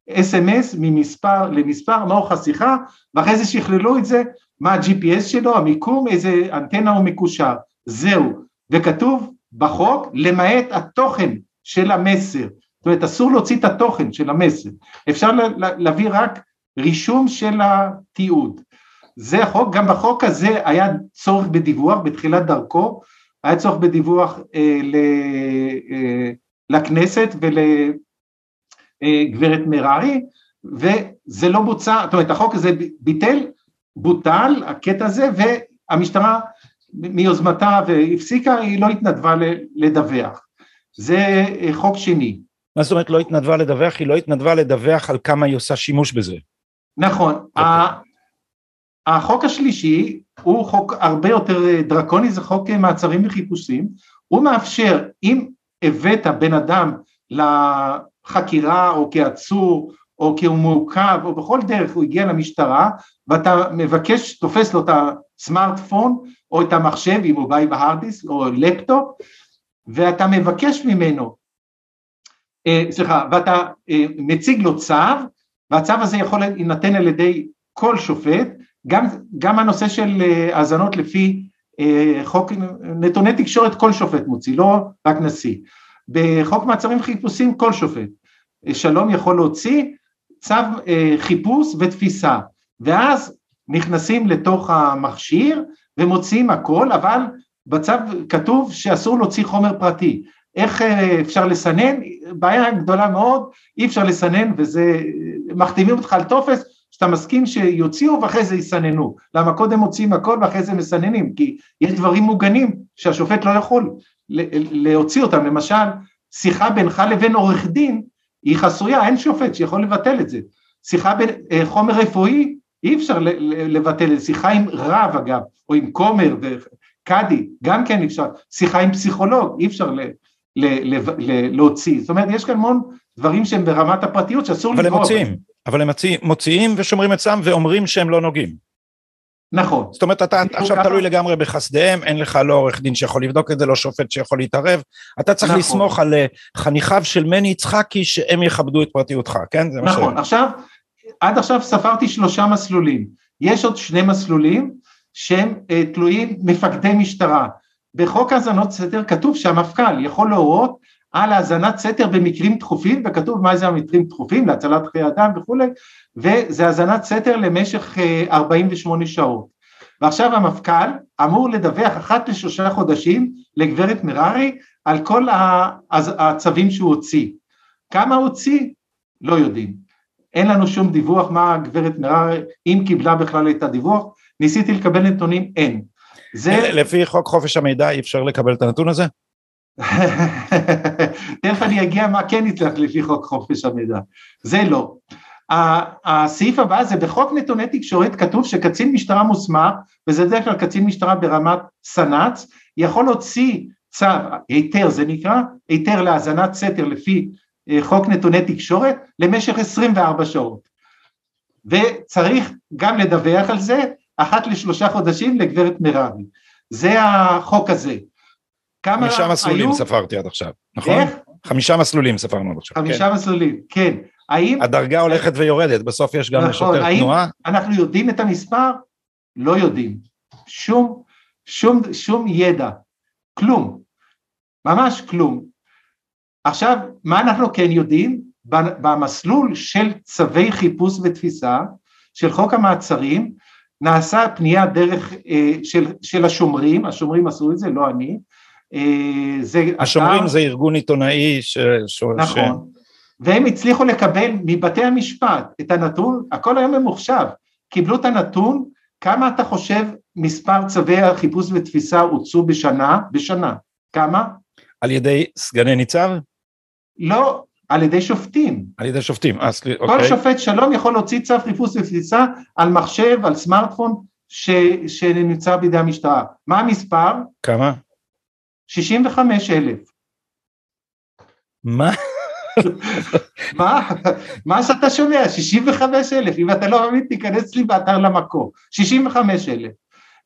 אס.אם.אס ממספר למספר, מה אורך השיחה, ואחרי זה שכללו את זה, מה ה-GPS שלו, המיקום, איזה אנטנה הוא מקושר. זהו. וכתוב בחוק למעט התוכן של המסר, זאת אומרת אסור להוציא את התוכן של המסר, אפשר להביא רק רישום של התיעוד, זה החוק, גם בחוק הזה היה צורך בדיווח בתחילת דרכו, היה צורך בדיווח אה, ל, אה, לכנסת ולגברת אה, מררי, וזה לא בוצע, זאת אומרת החוק הזה ביטל, בוטל הקטע הזה, והמשטרה מיוזמתה והפסיקה, היא לא התנדבה לדווח. זה אה, חוק שני. מה זאת אומרת לא התנדבה לדווח? היא לא התנדבה לדווח על כמה היא עושה שימוש בזה. נכון. Okay. אוקיי. החוק השלישי הוא חוק הרבה יותר דרקוני, זה חוק מעצרים וחיפושים, הוא מאפשר, אם הבאת בן אדם לחקירה או כעצור או כי הוא מעוכב או בכל דרך הוא הגיע למשטרה ואתה מבקש, תופס לו את הסמארטפון או את המחשב אם הוא בא עם ההרדיס או לפטופ ואתה מבקש ממנו, אה, סליחה, ואתה אה, מציג לו צו והצו הזה יכול להינתן על ידי כל שופט גם, גם הנושא של אה, האזנות לפי אה, חוק נתוני תקשורת כל שופט מוציא, לא רק נשיא. בחוק מעצרים חיפושים כל שופט. אה, שלום יכול להוציא צו חיפוש ותפיסה, ואז נכנסים לתוך המכשיר ומוציאים הכל, אבל בצו כתוב שאסור להוציא חומר פרטי. איך אפשר לסנן? בעיה גדולה מאוד, אי אפשר לסנן וזה, מחתימים אותך על טופס שאתה מסכים שיוציאו ואחרי זה יסננו, למה קודם מוציאים הכל ואחרי זה מסננים, כי יש דברים מוגנים שהשופט לא יכול להוציא אותם, למשל שיחה בינך לבין עורך דין היא חסויה, אין שופט שיכול לבטל את זה, שיחה בין אה, חומר רפואי אי אפשר לבטל את זה, שיחה עם רב אגב, או עם כומר וקאדי, גם כן אפשר, שיחה עם פסיכולוג, אי אפשר ל, ל, ל, להוציא, זאת אומרת יש כאן המון דברים שהם ברמת הפרטיות שאסור לקרוא. אבל הם מוציאים. אבל הם מוציאים ושומרים אצלם ואומרים שהם לא נוגעים. נכון. זאת אומרת אתה עכשיו ככה... תלוי לגמרי בחסדיהם, אין לך לא עורך דין שיכול לבדוק את זה, לא שופט שיכול להתערב, אתה צריך נכון. לסמוך על אה, חניכיו של מני יצחקי שהם יכבדו את פרטיותך, כן? זה נכון, מה עכשיו, עד עכשיו ספרתי שלושה מסלולים, יש עוד שני מסלולים שהם אה, תלויים מפקדי משטרה, בחוק האזנות סתר כתוב שהמפכ"ל יכול להורות על האזנת סתר במקרים דחופים, וכתוב מה זה המקרים דחופים, להצלת חיי אדם וכולי, וזה האזנת סתר למשך 48 אה, שעות. ועכשיו המפכ"ל אמור לדווח אחת לשלושה חודשים לגברת מררי על כל הצווים שהוא הוציא. כמה הוציא? לא יודעים. אין לנו שום דיווח מה הגברת מררי, אם קיבלה בכלל את הדיווח, ניסיתי לקבל נתונים, אין. זה... לפי חוק חופש המידע אי אפשר לקבל את הנתון הזה? תכף אני אגיע מה כן יצלח לפי חוק חופש המידע, זה לא. הסעיף הבא זה בחוק נתוני תקשורת כתוב שקצין משטרה מוסמך, וזה בדרך כלל קצין משטרה ברמת סנ"צ, יכול להוציא צו, היתר זה נקרא, היתר להאזנת סתר לפי אה, חוק נתוני תקשורת למשך 24 שעות. וצריך גם לדווח על זה אחת לשלושה חודשים לגברת מרבי. זה החוק הזה. כמה חמישה מסלולים היו? ספרתי עד עכשיו, נכון? איך? חמישה מסלולים ספרנו עד עכשיו. חמישה כן. מסלולים, כן. האם... הדרגה הולכת ויורדת, בסוף יש גם נכון, לשוטר תנועה. אנחנו יודעים את המספר? לא יודעים. שום, שום, שום ידע. כלום. ממש כלום. עכשיו, מה אנחנו כן יודעים? במסלול של צווי חיפוש ותפיסה של חוק המעצרים נעשה פנייה דרך אה, של, של השומרים, השומרים עשו את זה, לא אני, אה, זה... השומרים אתה... זה ארגון עיתונאי ש... נכון, ש... והם הצליחו לקבל מבתי המשפט את הנתון, הכל היום ממוחשב, קיבלו את הנתון, כמה אתה חושב מספר צווי החיפוש ותפיסה הוצאו בשנה, בשנה, כמה? על ידי סגני ניצב? לא, על ידי שופטים. על ידי שופטים, אז כל אוקיי. שופט שלום יכול להוציא צו חיפוש ותפיסה על מחשב, על סמארטפון ש... שנמצא בידי המשטרה. מה המספר? כמה? 65 אלף. מה? מה? מה שאתה שומע, 65 אלף, אם אתה לא מאמין תיכנס לי באתר למקור, 65 אלף.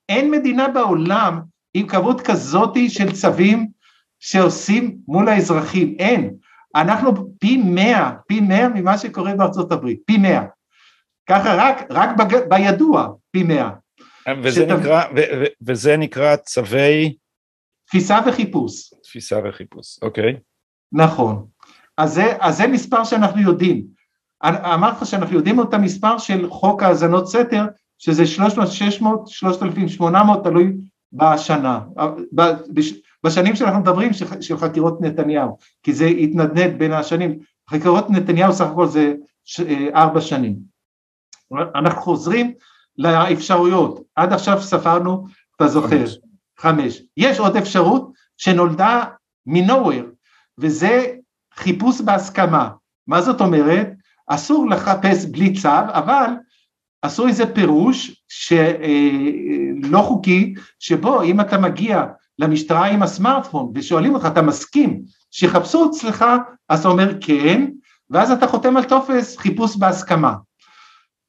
אין מדינה בעולם עם כמות כזאתי של צווים שעושים מול האזרחים, אין. אנחנו פי מאה, פי מאה ממה שקורה בארצות הברית, פי מאה. ככה רק, רק בידוע, פי מאה. וזה, שת... נקרא, ו, ו, וזה נקרא צווי תפיסה וחיפוש. תפיסה וחיפוש, אוקיי. נכון. אז זה, אז זה מספר שאנחנו יודעים. אמרתי לך שאנחנו יודעים את המספר של חוק האזנות סתר, שזה 300, 600, 3,800, תלוי בשנה, בשנים שאנחנו מדברים של, של חקירות נתניהו, כי זה התנדנד בין השנים, חקירות נתניהו סך הכל זה אה, ארבע שנים. אנחנו חוזרים לאפשרויות, עד עכשיו ספרנו, אתה זוכר, חמש. חמש. יש עוד אפשרות שנולדה מנוהוור, וזה חיפוש בהסכמה. מה זאת אומרת? אסור לחפש בלי צו, אבל עשו איזה פירוש שלא אה, חוקי, שבו אם אתה מגיע למשטרה עם הסמארטפון ושואלים אותך, אתה מסכים שיחפשו אצלך, אז אתה אומר כן, ואז אתה חותם על טופס חיפוש בהסכמה.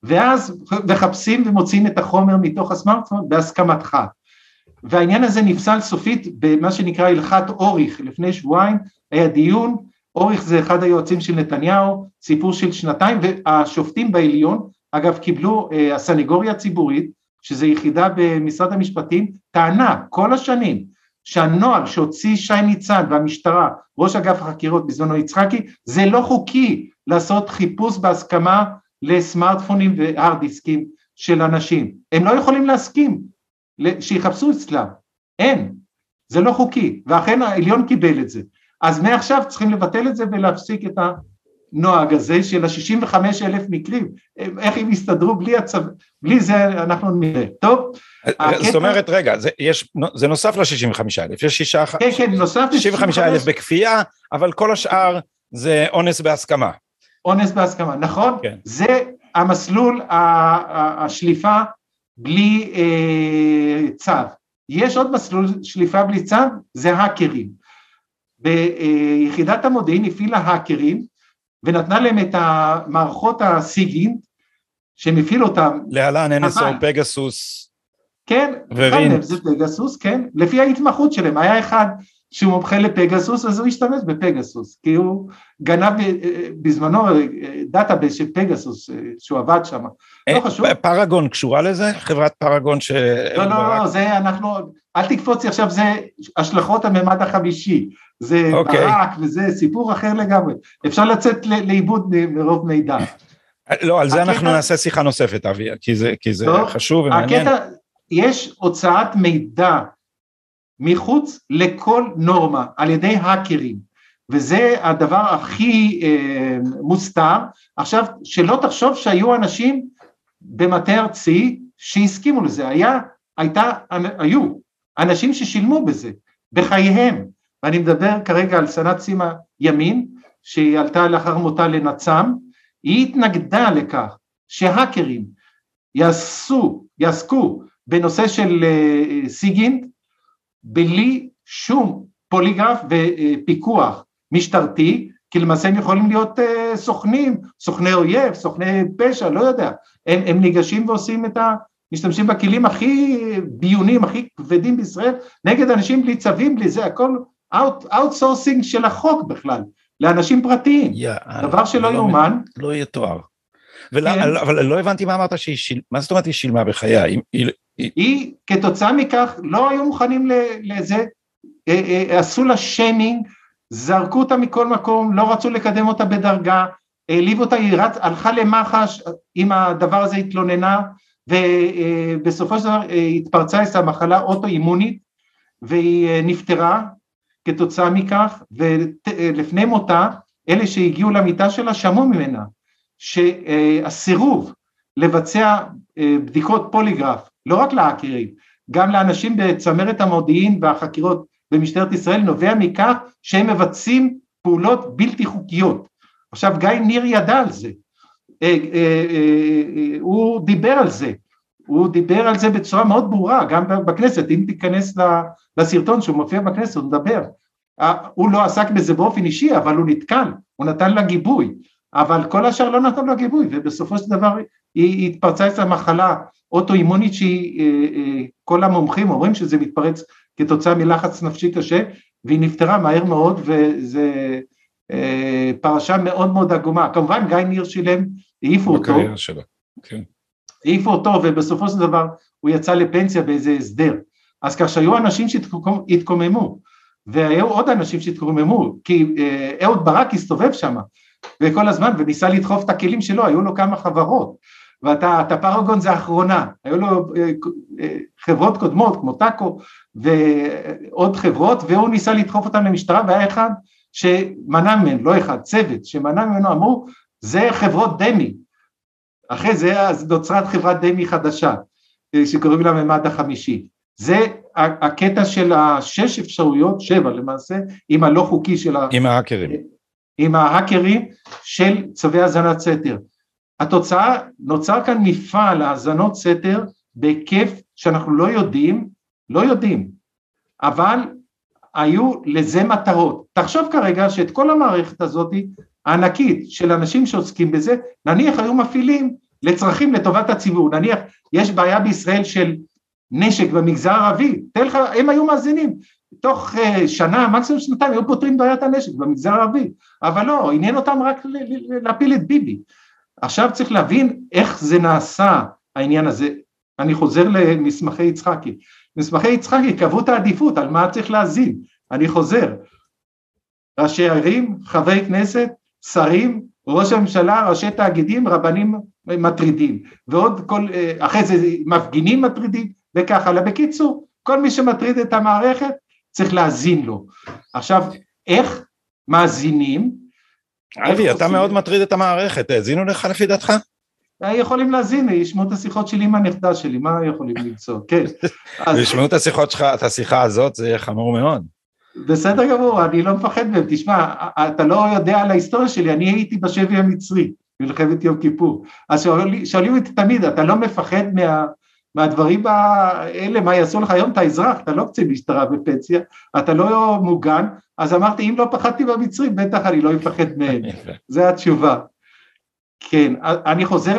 ואז מחפשים ומוצאים את החומר מתוך הסמארטפון בהסכמתך. והעניין הזה נפסל סופית במה שנקרא הלכת אוריך, לפני שבועיים היה דיון, אוריך זה אחד היועצים של נתניהו, סיפור של שנתיים, והשופטים בעליון, אגב קיבלו, אה, הסנגוריה הציבורית, שזו יחידה במשרד המשפטים, טענה כל השנים שהנוהל שהוציא שי ניצן והמשטרה, ראש אגף החקירות בזמנו יצחקי, זה לא חוקי לעשות חיפוש בהסכמה לסמארטפונים והארד דיסקים של אנשים. הם לא יכולים להסכים שיחפשו אצלם, אין, זה לא חוקי, ואכן העליון קיבל את זה. אז מעכשיו צריכים לבטל את זה ולהפסיק את הנוהג הזה של ה-65 אלף מקרים, איך הם יסתדרו בלי, הצו... בלי זה אנחנו נראה, טוב? זאת אומרת, רגע, זה, יש, זה נוסף ל-65 אלף, יש שישה... כן, כן, נוסף ל-65 אלף בכפייה, אבל כל השאר זה אונס בהסכמה. אונס בהסכמה, נכון? כן. זה המסלול השליפה בלי אה, צו. יש עוד מסלול שליפה בלי צו, זה האקרים. ביחידת המודיעין הפעילה האקרים ונתנה להם את המערכות הסיגינט שהם הפעילו אותם. להלן NSO פגסוס. כן, ורין. זה פגסוס, כן, לפי ההתמחות שלהם, היה אחד שהוא מומחה לפגסוס אז הוא השתמש בפגסוס כי הוא גנב אה, בזמנו אה, database של פגסוס אה, שהוא עבד שם, לא חשוב. פרגון קשורה לזה? חברת פרגון ש... לא, לא, לא, זה אנחנו, אל תקפוץ עכשיו, זה השלכות הממד החמישי, זה okay. אוקיי. ברק וזה סיפור אחר לגמרי, אפשר לצאת לאיבוד מרוב מידע. לא, על זה הקטע... אנחנו נעשה שיחה נוספת, אבי, כי זה, כי זה טוב, חשוב ומעניין. הקטע, יש הוצאת מידע מחוץ לכל נורמה על ידי האקרים, וזה הדבר הכי אה, מוסתר. עכשיו, שלא תחשוב שהיו אנשים במטה ארצי שהסכימו לזה, היה, הייתה, היו אנשים ששילמו בזה, בחייהם, ואני מדבר כרגע על סנת סימה ימין, שהיא עלתה לאחר מותה לנצ"ם, היא התנגדה לכך שהאקרים יעשו, יעסקו בנושא של אה, סיגינט בלי שום פוליגרף ופיקוח משטרתי, כי למעשה הם יכולים להיות uh, סוכנים, סוכני אויב, סוכני פשע, לא יודע, הם, הם ניגשים ועושים את ה... משתמשים בכלים הכי ביונים, הכי כבדים בישראל, נגד אנשים בלי צווים, בלי זה, הכל outsourcing של החוק בכלל, לאנשים פרטיים, yeah, דבר שלא לא יאומן. לא יתואר. ול, כן. אבל לא הבנתי מה אמרת שהיא שילמה, מה זאת אומרת היא שילמה בחייה? היא, היא, היא... כתוצאה מכך לא היו מוכנים לזה, אה, אה, עשו לה שיימינג, זרקו אותה מכל מקום, לא רצו לקדם אותה בדרגה, העליב אותה, היא רצ... הלכה למח"ש עם הדבר הזה התלוננה, ובסופו של דבר אה, התפרצה אצלה מחלה אוטואימונית, והיא נפטרה כתוצאה מכך, ולפני מותה, אלה שהגיעו למיטה שלה שמעו ממנה שהסירוב לבצע בדיקות פוליגרף לא רק להאקרים, גם לאנשים בצמרת המודיעין והחקירות במשטרת ישראל נובע מכך שהם מבצעים פעולות בלתי חוקיות. עכשיו גיא ניר ידע על זה, אה, אה, אה, הוא דיבר על זה, הוא דיבר על זה בצורה מאוד ברורה, גם בכנסת, אם תיכנס לסרטון שהוא מופיע בכנסת, הוא מדבר. הוא לא עסק בזה באופן אישי, אבל הוא נתקל, הוא נתן לה גיבוי, אבל כל השאר לא נתן לה גיבוי, ובסופו של דבר היא התפרצה אצלה מחלה אוטואימונית שהיא, אה, אה, כל המומחים אומרים שזה מתפרץ כתוצאה מלחץ נפשי קשה, והיא נפטרה מהר מאוד, וזה אה, פרשה מאוד מאוד עגומה. כמובן גיא ניר שילם, העיפו אותו. בקריירה שלו, כן. העיפו אותו, ובסופו של דבר הוא יצא לפנסיה באיזה הסדר. אז כך שהיו אנשים שהתקוממו, והיו עוד אנשים שהתקוממו, כי אה, אהוד ברק הסתובב שם, וכל הזמן, וניסה לדחוף את הכלים שלו, היו לו כמה חברות, ואתה פרגון זה האחרונה, היו לו אה, אה, חברות קודמות כמו טאקו ועוד חברות, והוא ניסה לדחוף אותם למשטרה, והיה אחד שמנע ממנו, לא אחד, צוות, שמנע ממנו, אמרו, זה חברות דמי, אחרי זה נוצרת חברת דמי חדשה, שקוראים לה ממד החמישי. זה הקטע של השש אפשרויות, שבע למעשה, עם הלא חוקי של ה... עם ההאקרים. עם ההאקרים של צווי האזנת סתר. התוצאה, נוצר כאן מפעל האזנות סתר בהיקף שאנחנו לא יודעים, לא יודעים, אבל היו לזה מטרות. תחשוב כרגע שאת כל המערכת הזאת הענקית של אנשים שעוסקים בזה, נניח היו מפעילים לצרכים לטובת הציבור, נניח יש בעיה בישראל של נשק במגזר הערבי, תן לך, הם היו מאזינים, תוך uh, שנה, מקסימום שנתיים, היו פותרים בעיית הנשק במגזר הערבי, אבל לא, עניין אותם רק להפיל את ביבי. עכשיו צריך להבין איך זה נעשה, העניין הזה. אני חוזר למסמכי יצחקי. מסמכי יצחקי קבעו את העדיפות, על מה צריך להאזין. אני חוזר. ראשי ערים, חברי כנסת, שרים, ראש הממשלה, ראשי תאגידים, רבנים מטרידים, ועוד כל, אה, אחרי זה מפגינים מטרידים, וכך הלאה. בקיצור, כל מי שמטריד את המערכת צריך להאזין לו. עכשיו, איך מאזינים? אבי, אתה מאוד מטריד את המערכת, האזינו לך לפי דעתך? יכולים להאזין, ישמעו את השיחות שלי עם הנכדה שלי, מה יכולים למצוא? כן. ישמעו את השיחות שלך, את השיחה הזאת, זה יהיה חמור מאוד. בסדר גמור, אני לא מפחד מהם, תשמע, אתה לא יודע על ההיסטוריה שלי, אני הייתי בשבי המצרי, מלחמת יום כיפור, אז שואלים אותי תמיד, אתה לא מפחד מה, מהדברים האלה, מה יעשו לך היום, אתה אזרח, אתה לא קצין משטרה בפנסיה, אתה לא מוגן, אז אמרתי, אם לא פחדתי במצרים, בטח אני לא אפחד מהם, זו התשובה. כן, אני חוזר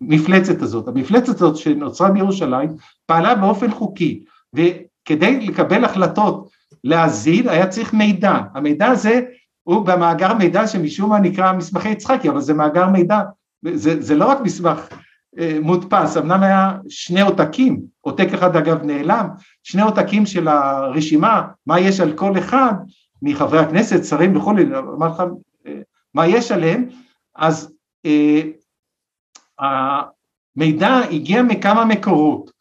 למפלצת הזאת, המפלצת הזאת שנוצרה בירושלים פעלה באופן חוקי, וכדי לקבל החלטות להאזין היה צריך מידע, המידע הזה הוא במאגר מידע שמשום מה נקרא מסמכי יצחקי, אבל זה מאגר מידע, זה, זה לא רק מסמך אה, מודפס, אמנם היה שני עותקים, עותק אחד אגב נעלם, שני עותקים של הרשימה, מה יש על כל אחד מחברי הכנסת, שרים וכולי, אמר לך אה, מה יש עליהם, אז אה, המידע הגיע מכמה מקורות,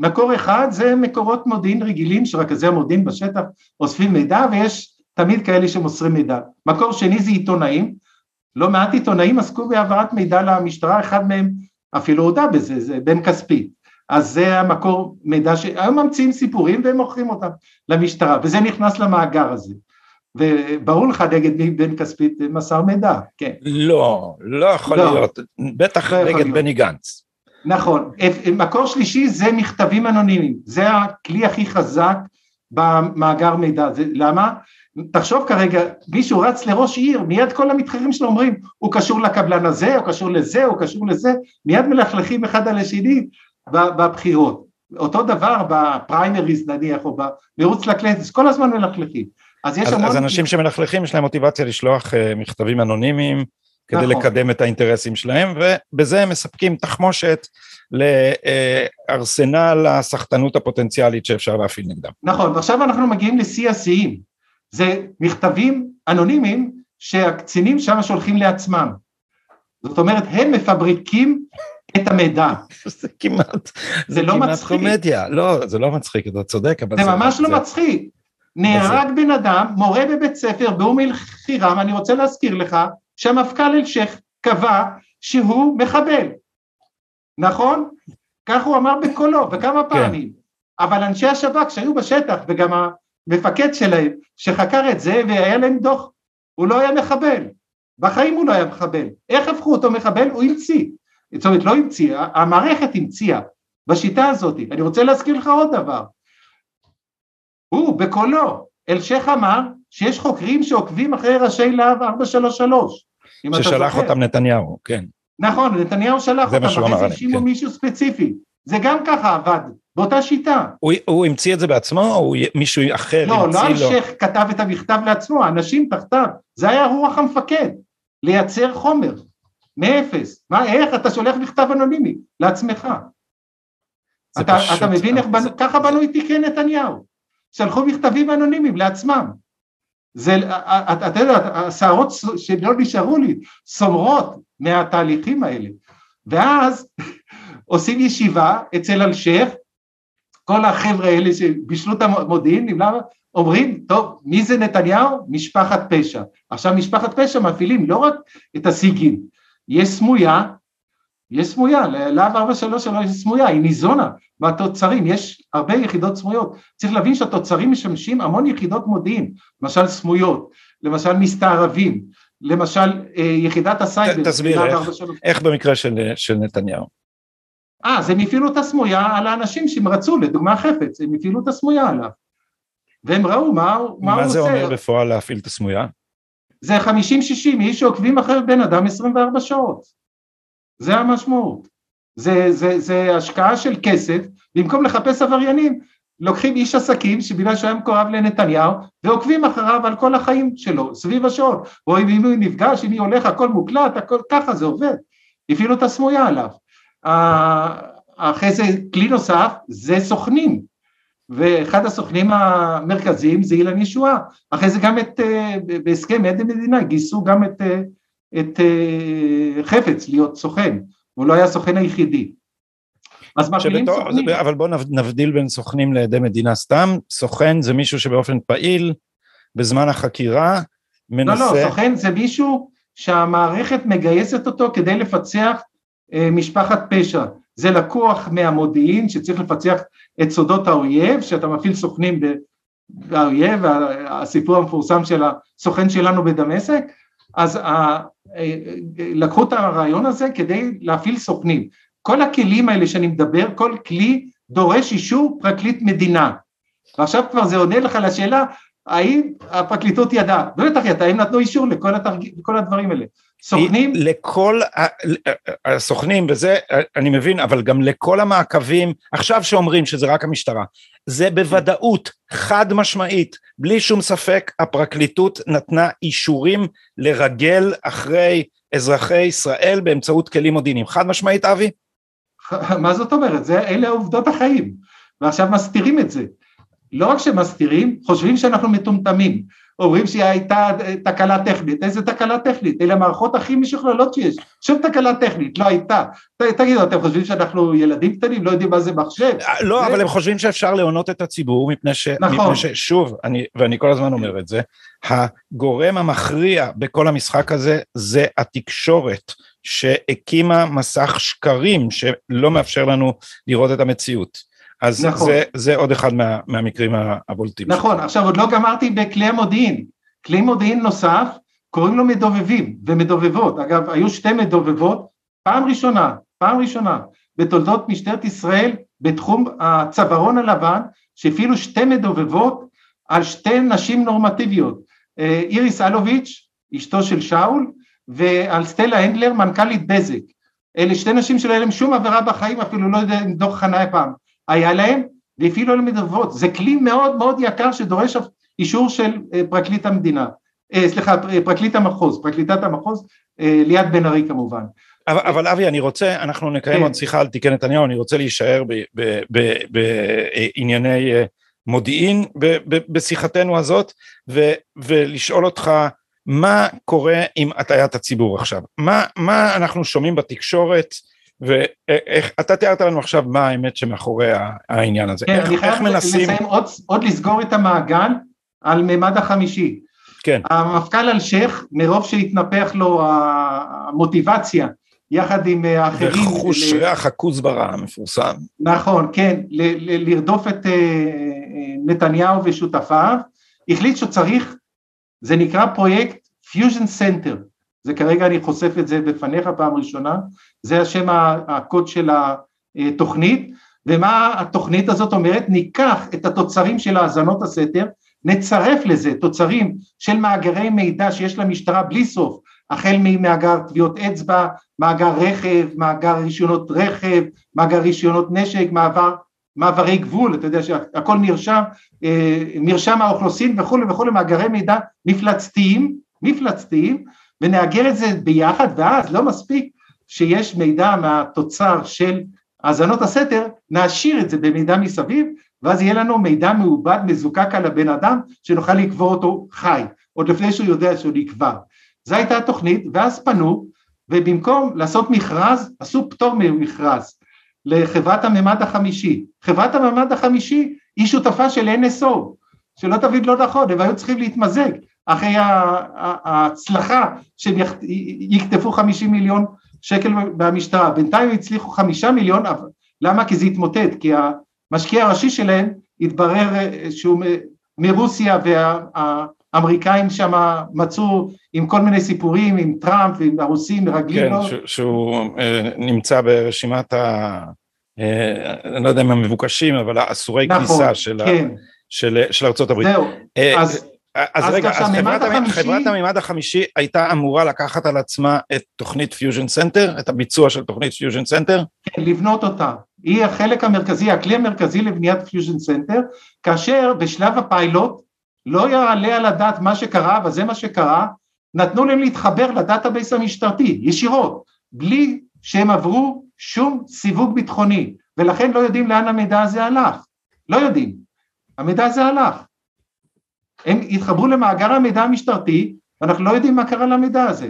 מקור אחד זה מקורות מודיעין רגילים שרכזי המודיעין בשטח אוספים מידע ויש תמיד כאלה שמוסרים מידע, מקור שני זה עיתונאים, לא מעט עיתונאים עסקו בהעברת מידע למשטרה, אחד מהם אפילו הודה בזה, זה בן כספי. אז זה המקור מידע שהיום ממציאים סיפורים והם מוכרים אותם למשטרה, וזה נכנס למאגר הזה. וברור לך נגד מי בן כספית מסר מידע, כן. לא, לא יכול לא. להיות, בטח לא נגד בני גנץ. נכון, מקור שלישי זה מכתבים אנונימיים, זה הכלי הכי חזק במאגר מידע, זה, למה? תחשוב כרגע, מישהו רץ לראש עיר, מיד כל המתחרים שלו אומרים, הוא קשור לקבלן הזה, הוא קשור לזה, הוא קשור לזה, מיד מלכלכים אחד על השני בבחירות. אותו דבר בפריימריז נניח, או במירוץ לכנסת, כל הזמן מלכלכים. אז יש אז, המון... אז אנשים שמלכלכים יש להם מוטיבציה לשלוח uh, מכתבים אנונימיים כדי נכון. לקדם את האינטרסים שלהם, ובזה הם מספקים תחמושת לארסנל הסחטנות הפוטנציאלית שאפשר להפעיל נגדם. נכון, ועכשיו אנחנו מגיעים לשיא השיאים. זה מכתבים אנונימיים שהקצינים שם שולחים לעצמם. זאת אומרת, הם מפבריקים את המידע. זה כמעט, זה, זה לא כמעט מצחיק. קומדיה, לא, זה לא מצחיק, אתה צודק, אבל זה... זה ממש לא זה... מצחיק. נהרג. בן אדם, מורה בבית ספר, באום אל-חיראם, אני רוצה להזכיר לך, שהמפכ"ל אל-שייח קבע שהוא מחבל, נכון? כך הוא אמר בקולו, וכמה כן. פעמים. כן. אבל אנשי השב"כ שהיו בשטח, וגם המפקד שלהם, שחקר את זה והיה להם דוח, הוא לא היה מחבל, בחיים הוא לא היה מחבל, איך הפכו אותו מחבל? הוא המציא, זאת אומרת לא המציא, המערכת המציאה בשיטה הזאת, אני רוצה להזכיר לך עוד דבר, הוא בקולו, אלשיך אמר שיש חוקרים שעוקבים אחרי ראשי להב 433, ששלח אותם נתניהו, כן. נכון, נתניהו שלח אותם, אחרי זה האשימו כן. מישהו ספציפי, זה גם ככה עבד, באותה שיטה. הוא, הוא המציא את זה בעצמו או מישהו אחר לא, המציא לא, לא אלשיך כתב את המכתב לעצמו, האנשים תחתיו, זה היה רוח המפקד, לייצר חומר, מאפס. מה, איך אתה שולח מכתב אנונימי לעצמך? אתה, אתה מבין איך בנו, ככה בנו את תיקי נתניהו, שלחו מכתבים אנונימיים לעצמם. זה, אתה יודע, השערות שלא נשארו לי, סומרות מהתהליכים האלה. ואז עושים ישיבה אצל אלשיך, כל החבר'ה האלה שבישלו את המודיעין, אומרים, טוב, מי זה נתניהו? משפחת פשע. עכשיו משפחת פשע מפעילים לא רק את הסיגים, יש סמויה, יש סמויה, להב 433 יש סמויה, היא ניזונה מהתוצרים, יש הרבה יחידות סמויות. צריך להבין שהתוצרים משמשים המון יחידות מודיעין, למשל סמויות, למשל מסתערבים, למשל אה, יחידת הסייבר. תסביר איך, איך במקרה של, של נתניהו. אה, אז הם הפעילו את הסמויה על האנשים שהם רצו, לדוגמה חפץ, הם הפעילו את הסמויה עליו. והם ראו מה, מה, הוא עושה. מה זה אומר בפועל להפעיל את הסמויה? זה 50-60 איש שעוקבים אחרי בן אדם 24 שעות. זה המשמעות. זה, זה, זה השקעה של כסף, במקום לחפש עבריינים, לוקחים איש עסקים שבגלל שהוא היה מקורב לנתניהו ועוקבים אחריו על כל החיים שלו, סביב השעון, רואים אם הוא נפגש, אם היא הולך, הכל מוקלט, הכל, ככה זה עובד, הפעילו את הסמויה עליו. אחרי זה כלי נוסף זה סוכנים, ואחד הסוכנים המרכזיים זה אילן ישועה, אחרי זה גם את, אה, בהסכם עד המדינה גייסו גם את, אה, את אה, חפץ להיות סוכן, הוא לא היה הסוכן היחידי. אז מפעילים סוכנים. אבל בואו נבדיל בין סוכנים לעדי מדינה סתם, סוכן זה מישהו שבאופן פעיל בזמן החקירה מנסה... לא, לא, סוכן זה מישהו שהמערכת מגייסת אותו כדי לפצח אה, משפחת פשע. זה לקוח מהמודיעין שצריך לפצח את סודות האויב, שאתה מפעיל סוכנים באויב, הסיפור המפורסם של הסוכן שלנו בדמשק, אז לקחו את הרעיון הזה כדי להפעיל סוכנים. כל הכלים האלה שאני מדבר, כל כלי דורש אישור פרקליט מדינה. ועכשיו כבר זה עונה לך לשאלה האם הפרקליטות ידעה, בטח ידעה, הם נתנו אישור לכל, התרג... לכל הדברים האלה. סוכנים? לכל הסוכנים, וזה אני מבין, אבל גם לכל המעקבים, עכשיו שאומרים שזה רק המשטרה, זה בוודאות, חד משמעית, בלי שום ספק, הפרקליטות נתנה אישורים לרגל אחרי אזרחי ישראל באמצעות כלים מודיעיניים. חד משמעית, אבי? מה זאת אומרת? זה, אלה עובדות החיים, ועכשיו מסתירים את זה. לא רק שמסתירים, חושבים שאנחנו מטומטמים, אומרים שהייתה תקלה טכנית, איזה תקלה טכנית? אלה המערכות הכי משוכללות שיש, שום תקלה טכנית לא הייתה. תגידו, אתם חושבים שאנחנו ילדים קטנים, לא יודעים מה זה מחשב? אה, לא. אבל הם חושבים שאפשר להונות את הציבור, מפני ש... נכון. אני, ואני כל הזמן אומר את זה, הגורם המכריע בכל המשחק הזה זה התקשורת. שהקימה מסך שקרים שלא מאפשר לנו לראות את המציאות. אז נכון. זה, זה עוד אחד מה, מהמקרים הבולטים. נכון, שלי. עכשיו עוד לא גמרתי בכלי המודיעין. כלי מודיעין נוסף, קוראים לו מדובבים ומדובבות. אגב, היו שתי מדובבות, פעם ראשונה, פעם ראשונה, בתולדות משטרת ישראל, בתחום הצווארון הלבן, שהפעילו שתי מדובבות על שתי נשים נורמטיביות. אה, איריס אלוביץ', אשתו של שאול, ועל סטלה הנדלר, מנכ"לית בזק. אלה שתי נשים שלא היה להם שום עבירה בחיים, אפילו לא יודע אם דוח חניה פעם. היה להם, והפעילו עליהם מדובבות. זה כלי מאוד מאוד יקר שדורש אישור של אה, פרקליט המדינה, אה, סליחה, פרקליט המחוז, פרקליטת המחוז, אה, ליאת בן ארי כמובן. אבל, אבל אבי, אני רוצה, אנחנו נקיים כן. עוד שיחה על תיקי נתניהו, אני רוצה להישאר בענייני מודיעין בשיחתנו הזאת, ו, ולשאול אותך, מה קורה עם הטיית הציבור עכשיו? מה, מה אנחנו שומעים בתקשורת ואתה תיארת לנו עכשיו מה האמת שמאחורי העניין הזה. כן, איך, אני חייב מנסים... לסיים עוד, עוד לסגור את המעגל על מימד החמישי. כן. המפכ"ל אלשיך, מרוב שהתנפח לו המוטיבציה, יחד עם האחרים... וחוש ל... ריח הכוסברה המפורסם. נכון, כן, ל- ל- לרדוף את uh, נתניהו ושותפיו, החליט שצריך, זה נקרא פרויקט Fusion Center, זה כרגע אני חושף את זה בפניך פעם ראשונה, זה השם הקוד של התוכנית, ומה התוכנית הזאת אומרת? ניקח את התוצרים של האזנות הסתר, נצרף לזה תוצרים של מאגרי מידע שיש למשטרה בלי סוף, החל ממאגר טביעות אצבע, מאגר רכב, מאגר רישיונות רכב, מאגר רישיונות נשק, מעבר, מעברי גבול, אתה יודע שהכל נרשם, אה, מרשם האוכלוסין וכולי וכולי, מאגרי מידע מפלצתיים, מפלצתיים, ונאגר את זה ביחד, ואז לא מספיק שיש מידע מהתוצר של האזנות הסתר, נעשיר את זה במידע מסביב, ואז יהיה לנו מידע מעובד מזוקק על הבן אדם, שנוכל לקבור אותו חי, עוד לפני שהוא יודע שהוא נקבר. זו הייתה התוכנית, ואז פנו, ובמקום לעשות מכרז, עשו פטור ממכרז לחברת הממד החמישי. חברת הממד החמישי היא שותפה של NSO, שלא תבין לא נכון, הם היו צריכים להתמזג אחרי ההצלחה שהם יקטפו חמישים מיליון שקל במשטרה. בינתיים הצליחו חמישה מיליון, למה? כי זה התמוטט, כי המשקיע הראשי שלהם התברר שהוא מרוסיה והאמריקאים שם מצאו עם כל מיני סיפורים, עם טראמפ ועם הרוסים מרגלים כן, לו. כן, שהוא אה, נמצא ברשימת ה... אה, אני לא יודע אם המבוקשים, אבל האסורי נכון, כניסה של, כן. ה, של, של ארצות הברית. זהו, אה, אז... אז, אז רגע, אז חברת, החמישי... חברת המימד החמישי הייתה אמורה לקחת על עצמה את תוכנית Fusion Center, את הביצוע של תוכנית Fusion Center? כן, לבנות אותה. היא החלק המרכזי, הכלי המרכזי לבניית Fusion Center, כאשר בשלב הפיילוט לא יעלה על הדעת מה שקרה, אבל זה מה שקרה, נתנו להם להתחבר ל database המשטרתי, ישירות, בלי שהם עברו שום סיווג ביטחוני, ולכן לא יודעים לאן המידע הזה הלך, לא יודעים, המידע הזה הלך. הם התחברו למאגר המידע המשטרתי, ואנחנו לא יודעים מה קרה למידע הזה.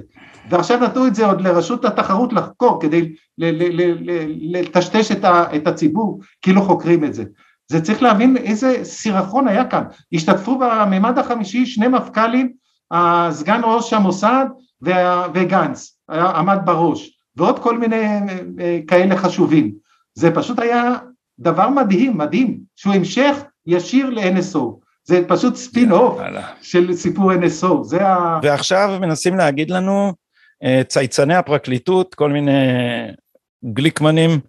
ועכשיו נתנו את זה עוד לרשות התחרות לחקור כדי לטשטש את הציבור, כאילו חוקרים את זה. זה צריך להבין איזה סירחון היה כאן. השתתפו בממד החמישי שני מפכ"לים, סגן ראש המוסד וגנץ, עמד בראש, ועוד כל מיני אה, כאלה חשובים. זה פשוט היה דבר מדהים, מדהים, שהוא המשך ישיר ל-NSO. זה פשוט ספין אוף של סיפור NSO, זה ה... ועכשיו מנסים להגיד לנו אה, צייצני הפרקליטות, כל מיני גליקמנים,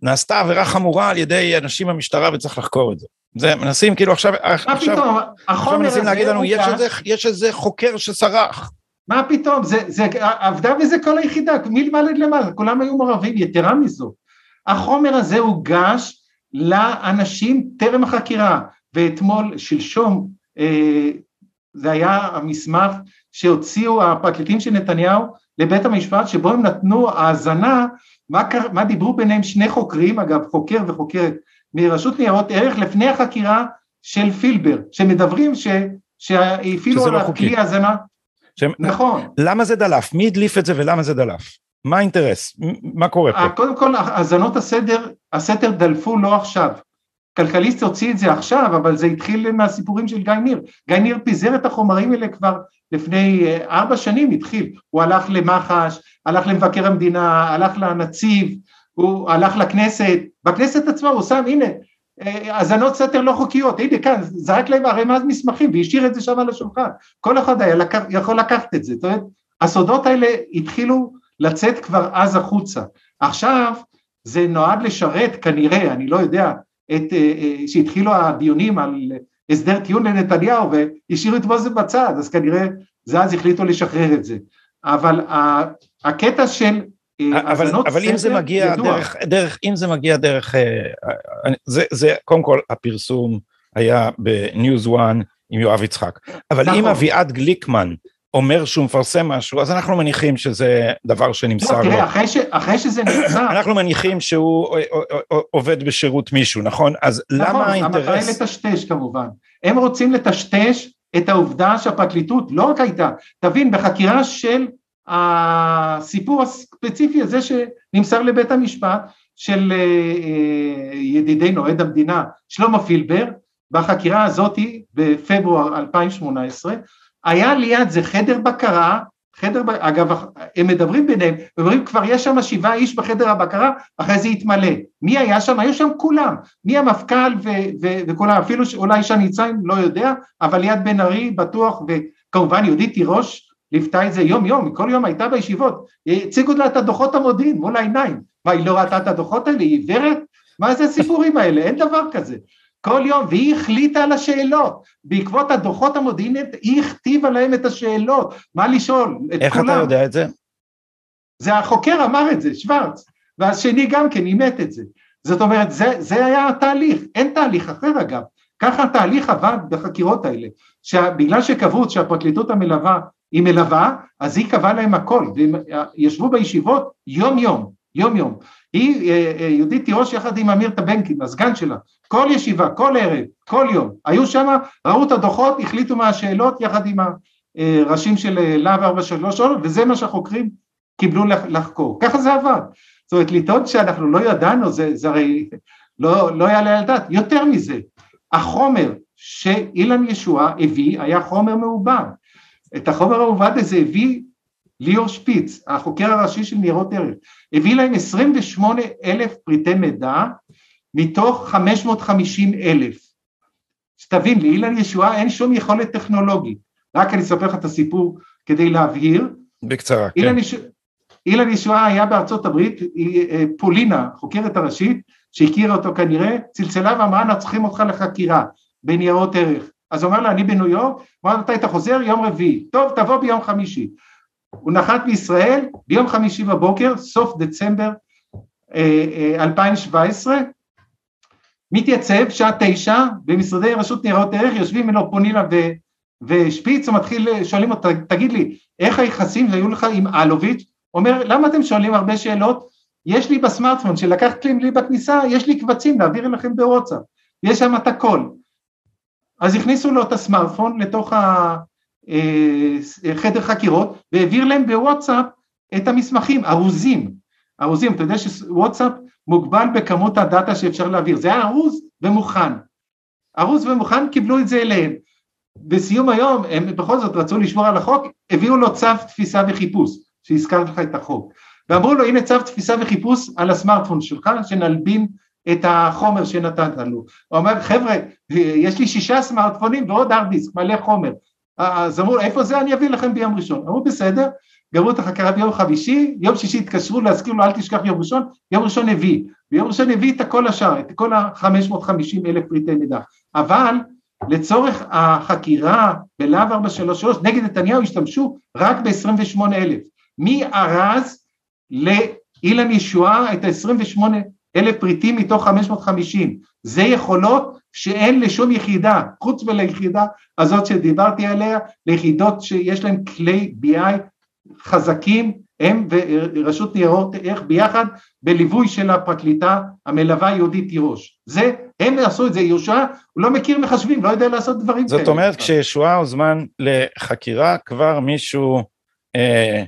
שנעשתה עבירה חמורה על ידי אנשים במשטרה וצריך לחקור את זה. זה מנסים כאילו עכשיו, עכשיו, עכשיו מנסים להגיד לנו יש איזה, יש איזה חוקר שסרח. מה פתאום, זה, זה עבדה בזה כל היחידה, מלמעלה למעלה, כולם היו מעורבים, יתרה מזו. החומר הזה הוגש לאנשים טרם החקירה, ואתמול, שלשום, אה, זה היה המסמך שהוציאו הפרקליטים של נתניהו לבית המשפט, שבו הם נתנו האזנה, מה, מה דיברו ביניהם שני חוקרים, אגב חוקר וחוקרת מרשות ניירות ערך לפני החקירה של פילבר, שמדברים ש, שהפעילו על לא הכלי האזנה, ש... נכון. למה זה דלף? מי הדליף את זה ולמה זה דלף? מה האינטרס? מה קורה פה? קודם כל, האזנות הסדר, הסתר דלפו לא עכשיו. כלכליסט הוציא את זה עכשיו, אבל זה התחיל מהסיפורים של גיא ניר. גיא ניר פיזר את החומרים האלה כבר לפני אה, ארבע שנים התחיל. הוא הלך למח"ש, הלך למבקר המדינה, הלך לנציב, הוא הלך לכנסת, בכנסת עצמה הוא שם, הנה, אה, האזנות סתר לא חוקיות, הנה כאן, זרק להם ערימת מסמכים והשאיר את זה שם על השולחן. כל אחד היה לקח, יכול לקחת את זה, זאת אומרת, הסודות האלה התחילו לצאת כבר אז החוצה. עכשיו זה נועד לשרת כנראה, אני לא יודע, את, אה, אה, שהתחילו הדיונים על הסדר טיעון לנתניהו והשאירו את מוזס בצד, אז כנראה זה אז החליטו לשחרר את זה. אבל הקטע של אה, אבל, אבל אם זה מגיע ידוע. דרך, דרך, אם זה מגיע דרך, זה, זה קודם כל הפרסום היה בניוז 1 עם יואב יצחק, אבל נכון. אם אביעד גליקמן אומר שהוא מפרסם משהו, אז אנחנו מניחים שזה דבר שנמסר לא, לו. תראה, אחרי, ש, אחרי שזה נמסר... אנחנו מניחים שהוא עובד בשירות מישהו, נכון? אז נכון, למה האינטרס... נכון, המטרה היא לטשטש כמובן. הם רוצים לטשטש את העובדה שהפרקליטות לא רק הייתה, תבין, בחקירה של הסיפור הספציפי הזה שנמסר לבית המשפט, של אה, אה, ידידנו עד המדינה שלמה פילבר, בחקירה הזאתי בפברואר 2018, היה ליד זה חדר בקרה, חדר, אגב, הם מדברים ביניהם, הם אומרים כבר יש שם שבעה איש בחדר הבקרה, אחרי זה יתמלא. מי היה שם? היו שם כולם, מי המפכ"ל וכולם, אפילו אולי שי ניצן, לא יודע, אבל ליד בן ארי בטוח, וכמובן יהודית תירוש ליוותה את זה יום יום, כל יום הייתה בישיבות, הציגו לה את הדוחות המודיעין מול העיניים, מה היא לא ראתה את הדוחות האלה, היא עיוורת? מה זה הסיפורים האלה? אין דבר כזה. כל יום, והיא החליטה על השאלות. בעקבות הדוחות המודיעיניים, היא הכתיבה להם את השאלות, מה לשאול, את איך כולם. איך אתה יודע את זה? זה החוקר אמר את זה, שוורץ, והשני גם כן אימת את זה. זאת אומרת, זה, זה היה התהליך, אין תהליך אחר אגב. ככה התהליך עבד בחקירות האלה, שבגלל שקבעו שהפרקליטות המלווה היא מלווה, אז היא קבעה להם הכל, והם ישבו בישיבות יום יום, יום יום. היא אה, אה, יהודית תירוש יחד עם אמיר טבנקין, הסגן שלה, כל ישיבה, כל ערב, כל יום, היו שם, ראו את הדוחות, החליטו מה השאלות יחד עם הראשים של להב 433, וזה מה שהחוקרים קיבלו לחקור. ככה זה עבד. זאת אומרת, לטעון שאנחנו לא ידענו, זה, זה הרי לא, לא יעלה על דעת. יותר מזה, החומר שאילן ישועה הביא היה חומר מעובד. את החומר המעובד הזה הביא ליאור שפיץ, החוקר הראשי של ניירות ערך, הביא להם 28 אלף פריטי מידע מתוך 550 אלף. שתבין, לאילן ישועה אין שום יכולת טכנולוגית. רק אני אספר לך את הסיפור כדי להבהיר. בקצרה, אילן כן. יש... אילן ישועה היה בארצות הברית, אה, פולינה, חוקרת הראשית, שהכירה אותו כנראה, צלצלה ואמרה, אנחנו צריכים אותך לחקירה בניירות ערך. אז הוא אומר לה, אני בניו יורק, הוא אמר, מתי אתה חוזר? יום רביעי. טוב, תבוא ביום חמישי. הוא נחת בישראל ביום חמישי בבוקר, סוף דצמבר 2017, אה, אה, מתייצב שעה תשע במשרדי רשות ניירות ערך, יושבים ממנו פונינה ו, ושפיץ, הוא מתחיל, שואלים אותו, תגיד לי, איך היחסים שהיו לך עם אלוביץ'? אומר, למה אתם שואלים הרבה שאלות? יש לי בסמארטפון שלקחת לי בכניסה, יש לי קבצים להעביר אליכם בוואטסאפ, יש שם את הכל. אז הכניסו לו את הסמארטפון לתוך החדר חקירות והעביר להם בוואטסאפ את המסמכים, ארוזים, ארוזים, אתה יודע שוואטסאפ מוגבל בכמות הדאטה שאפשר להעביר, זה היה ארוז ומוכן, ארוז ומוכן קיבלו את זה אליהם, בסיום היום הם בכל זאת רצו לשמור על החוק, הביאו לו צו תפיסה וחיפוש, שהזכרתי לך את החוק, ואמרו לו הנה צו תפיסה וחיפוש על הסמארטפון שלך שנלבין את החומר שנתת לנו. הוא אומר חבר'ה יש לי שישה סמארטפונים ועוד ארט דיסק מלא חומר. אז אמרו איפה זה אני אביא לכם ביום ראשון. אמרו בסדר, גמרו את החקרה ביום חמישי, יום שישי התקשרו להזכיר לו אל תשכח יום ראשון, יום ראשון הביא, ויום ראשון הביא את כל השאר, את כל ה-550 אלף פריטי מידע. אבל לצורך החקירה בלהב 433 נגד נתניהו השתמשו רק ב-28 אלף. מי ארז לאילן ישועה את ה-28 אלף פריטים מתוך 550. זה יכולות שאין לשום יחידה, חוץ מליחידה הזאת שדיברתי עליה, ליחידות שיש להן כלי BI חזקים, הם ורשות ניירות ערך ביחד בליווי של הפרקליטה המלווה יהודית תירוש. זה, הם עשו את זה, יהושע הוא לא מכיר מחשבים, לא יודע לעשות דברים כאלה. זאת אומרת כשישועה הוזמן לחקירה כבר מישהו אה,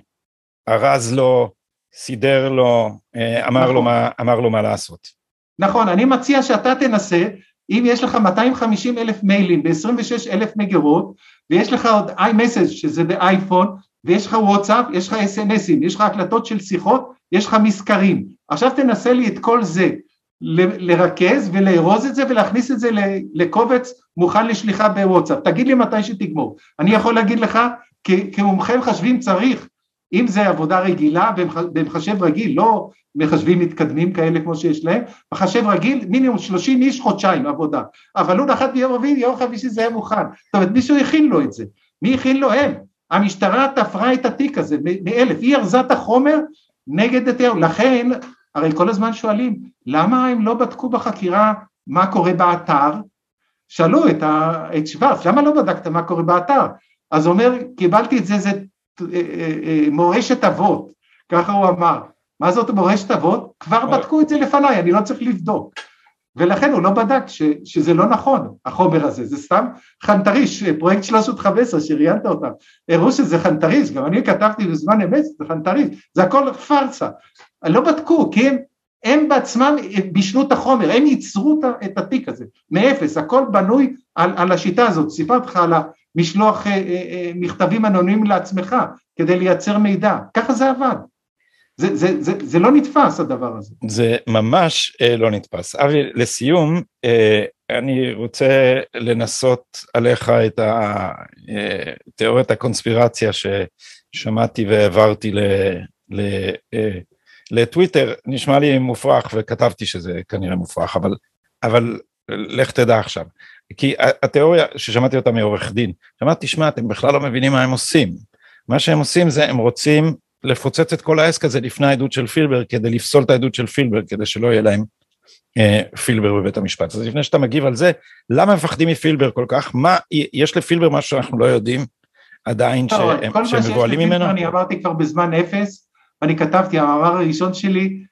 ארז לו סידר לו, אה, אמר, נכון. לו מה, אמר לו מה לעשות. נכון, אני מציע שאתה תנסה, אם יש לך 250 אלף מיילים ב-26 אלף מגירות, ויש לך עוד iMessage שזה באייפון, ויש לך וואטסאפ, יש לך אס.אם.אסים, יש לך הקלטות של שיחות, יש לך מזכרים. עכשיו תנסה לי את כל זה ל- לרכז ולארוז את זה ולהכניס את זה לקובץ מוכן לשליחה בוואטסאפ. תגיד לי מתי שתגמור. אני יכול להגיד לך, כמומחה מחשבים צריך אם זה עבודה רגילה במחשב רגיל, לא מחשבים מתקדמים כאלה כמו שיש להם, מחשב רגיל מינימום 30 איש חודשיים עבודה, אבל הוא נחת ביום רביעי, יום חמישי זה היה מוכן, זאת אומרת מישהו הכין לו את זה, מי הכין לו? הם, המשטרה תפרה את התיק הזה מאלף, היא ארזה את החומר נגד נתניהו, לכן הרי כל הזמן שואלים למה הם לא בדקו בחקירה מה קורה באתר, שאלו את, ה, את שוורץ, למה לא בדקת מה קורה באתר? אז הוא אומר, קיבלתי את זה, זה מורשת אבות, ככה הוא אמר. מה זאת מורשת אבות? כבר בדקו את זה לפניי, אני לא צריך לבדוק. ולכן הוא לא בדק ש, שזה לא נכון, החומר הזה, זה סתם חנטריש, פרויקט 315 שראיינת אותם, הראו שזה חנטריש, גם אני כתבתי בזמן אמת, זה חנטריש, זה הכל פארסה. לא בדקו, כי הם, הם בעצמם בישלו את החומר, הם ייצרו את התיק הזה, מאפס, הכל בנוי על, על השיטה הזאת, סיפרתי לך על משלוח אה, אה, אה, מכתבים אנונימיים לעצמך כדי לייצר מידע, ככה זה עבד. זה, זה, זה, זה לא נתפס הדבר הזה. זה ממש אה, לא נתפס. אבי, לסיום, אה, אני רוצה לנסות עליך את תיאוריית הקונספירציה ששמעתי והעברתי ל, ל, אה, לטוויטר, נשמע לי מופרך וכתבתי שזה כנראה מופרך, אבל, אבל לך תדע עכשיו. כי התיאוריה ששמעתי אותה מעורך דין, שמעתי, תשמע, אתם בכלל לא מבינים מה הם עושים. מה שהם עושים זה, הם רוצים לפוצץ את כל העסק הזה לפני העדות של פילבר, כדי לפסול את העדות של פילבר, כדי שלא יהיה להם אה, פילבר בבית המשפט. אז לפני שאתה מגיב על זה, למה מפחדים מפילבר כל כך? מה, יש לפילבר משהו שאנחנו לא יודעים עדיין לא, שהם מבוהלים ממנו? אני אמרתי כבר בזמן אפס, ואני כתבתי, המאמר הראשון שלי,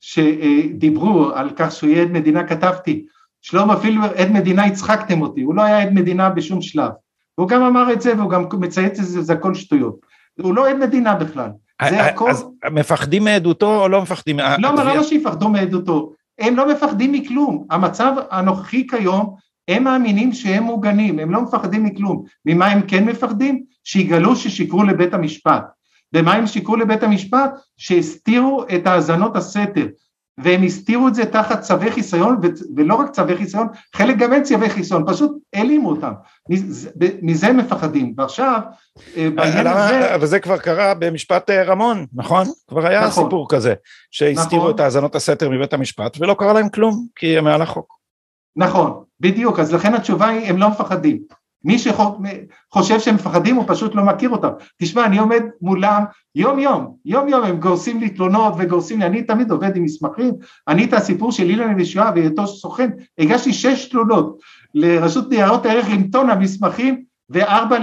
שדיברו על כך שהוא יהיה עד מדינה, כתבתי, שלמה פילבר, עד מדינה הצחקתם אותי, הוא לא היה עד מדינה בשום שלב. והוא גם אמר את זה והוא גם מצייץ את זה, זה הכל שטויות. הוא לא עד מדינה בכלל. זה אה, הכל... אז מפחדים מעדותו או לא מפחדים? לא, אבל למה שיפחדו מעדותו? הם לא מפחדים מכלום. המצב הנוכחי כיום, הם מאמינים שהם מוגנים, הם לא מפחדים מכלום. ממה הם כן מפחדים? שיגלו ששיקרו לבית המשפט. ומה הם שיקרו לבית המשפט? שהסתירו את האזנות הסתר. והם הסתירו את זה תחת צווי חיסיון, ולא רק צווי חיסיון, חלק גם אין צווי חיסיון, פשוט העלימו אותם, מזה הם מפחדים, ועכשיו אה, בעניין הזה... אבל זה כבר קרה במשפט אה, רמון, נכון? כבר היה נכון, סיפור כזה, שהסתירו נכון, את האזנות הסתר מבית המשפט, ולא קרה להם כלום, כי הם מעל החוק. נכון, בדיוק, אז לכן התשובה היא, הם לא מפחדים. מי שחושב שהם מפחדים הוא פשוט לא מכיר אותם. תשמע, אני עומד מולם יום יום, יום יום הם גורסים לי תלונות וגורסים לי, אני תמיד עובד עם מסמכים, אני את הסיפור של אילן ישועה והיותו סוכן, הגשתי שש תלונות לרשות ניירות ערך עם טון המסמכים וארבע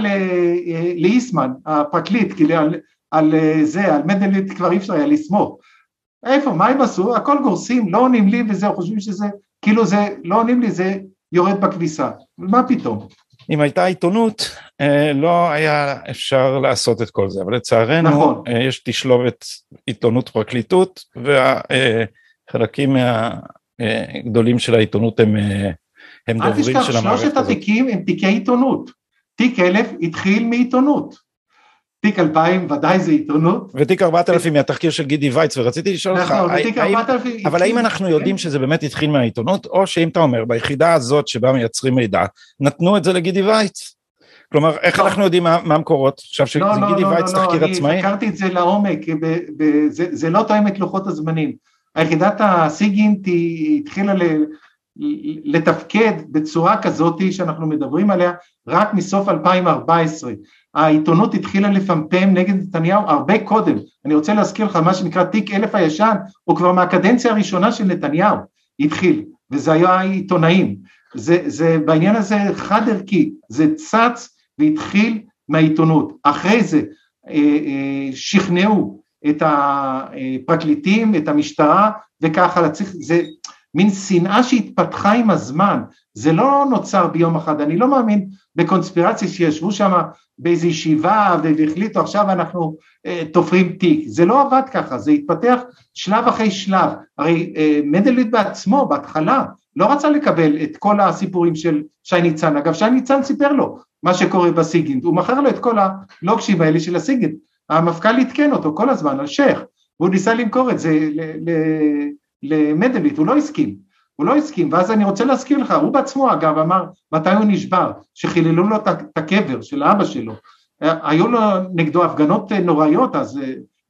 לאיסמן, הפרקליט, כאילו על, על זה, על מנדלבליט כבר אי אפשר היה לסמוך. איפה, מה הם עשו? הכל גורסים, לא עונים לי וזהו, חושבים שזה, כאילו זה, לא עונים לי, זה יורד בכביסה. מה פתאום? אם הייתה עיתונות, אה, לא היה אפשר לעשות את כל זה, אבל לצערנו נכון. אה, יש תשלובת עיתונות פרקליטות, והחלקים מהגדולים של העיתונות הם, אה, הם דוברים של המערכת הזאת. אל תשכח, שלושת התיקים הם תיקי עיתונות. תיק אלף התחיל מעיתונות. תיק 2000 ודאי זה עיתונות. ותיק 4000 מהתחקיר של גידי וייץ, ורציתי לשאול אותך, נכון, אבל האם אנחנו יודעים שזה באמת התחיל מהעיתונות, או שאם אתה אומר, ביחידה הזאת שבה מייצרים מידע, נתנו את זה לגידי וייץ? כלומר, איך לא. אנחנו יודעים מה המקורות? עכשיו שזה לא, גידי לא, וייץ תחקיר עצמאי? אני חקרתי את זה לעומק, זה לא תואם את לוחות הזמנים. היחידת הסיגינט התחילה לתפקד בצורה כזאת שאנחנו מדברים עליה רק מסוף 2014. העיתונות התחילה לפמפם נגד נתניהו הרבה קודם. אני רוצה להזכיר לך מה שנקרא תיק אלף הישן, הוא כבר מהקדנציה הראשונה של נתניהו התחיל, וזה היה עיתונאים. זה, זה בעניין הזה חד ערכי, זה צץ והתחיל מהעיתונות. אחרי זה אה, אה, שכנעו את הפרקליטים, את המשטרה, וככה, צריך, זה מין שנאה שהתפתחה עם הזמן, זה לא נוצר ביום אחד, אני לא מאמין בקונספירציה שישבו שם באיזו ישיבה והחליטו עכשיו אנחנו אה, תופרים תיק, זה לא עבד ככה, זה התפתח שלב אחרי שלב, הרי אה, מנדלבליט בעצמו בהתחלה לא רצה לקבל את כל הסיפורים של שי ניצן, אגב שי ניצן סיפר לו מה שקורה בסיגינט, הוא מכר לו את כל הלוקשים האלה של הסיגינט, המפכ"ל עדכן אותו כל הזמן, השייח, והוא ניסה למכור את זה למנדלבליט, הוא לא הסכים, הוא לא הסכים, ואז אני רוצה להזכיר לך, הוא בעצמו אגב אמר מתי הוא נשבר, שחיללו לו את הקבר של אבא שלו, היו לו נגדו הפגנות נוראיות אז,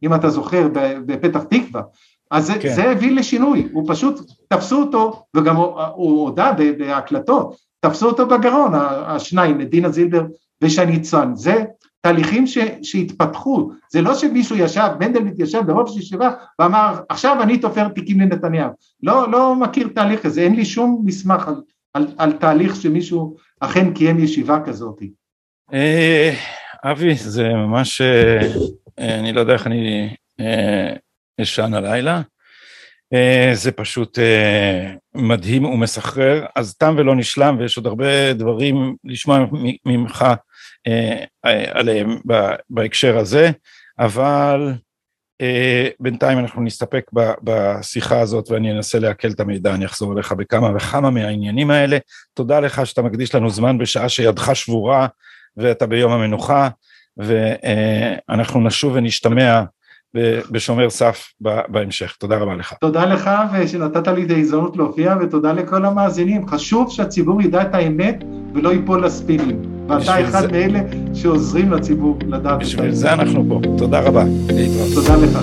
אם אתה זוכר, בפתח תקווה, אז כן. זה, זה הביא לשינוי, הוא פשוט, תפסו אותו, וגם הוא, הוא הודה בהקלטות, תפסו אותו בגרון, השניים, דינה זילבר ושני צאן, זה תהליכים ש, שהתפתחו, זה לא שמישהו ישב, מנדלבליט ישב ברוב ישיבה ואמר עכשיו אני תופר תיקים לנתניהו, לא, לא מכיר תהליך כזה, אין לי שום מסמך על, על, על תהליך שמישהו אכן קיים ישיבה כזאת. אה, אבי, זה ממש, אה, אני לא יודע איך אני אה, אשן הלילה, זה פשוט מדהים ומסחרר, אז תם ולא נשלם ויש עוד הרבה דברים לשמוע ממך. אה, עליהם בהקשר הזה, אבל אה, בינתיים אנחנו נסתפק בשיחה הזאת ואני אנסה לעכל את המידע, אני אחזור אליך בכמה וכמה מהעניינים האלה. תודה לך שאתה מקדיש לנו זמן בשעה שידך שבורה ואתה ביום המנוחה, ואנחנו נשוב ונשתמע בשומר סף בהמשך. תודה רבה לך. תודה לך ושנתת לי את ההזדמנות להופיע ותודה לכל המאזינים. חשוב שהציבור ידע את האמת ולא ייפול לספינים. ואתה אחד זה... מאלה שעוזרים לציבור לדעת את האמת. בשביל זה אנחנו פה. תודה רבה. תודה לך.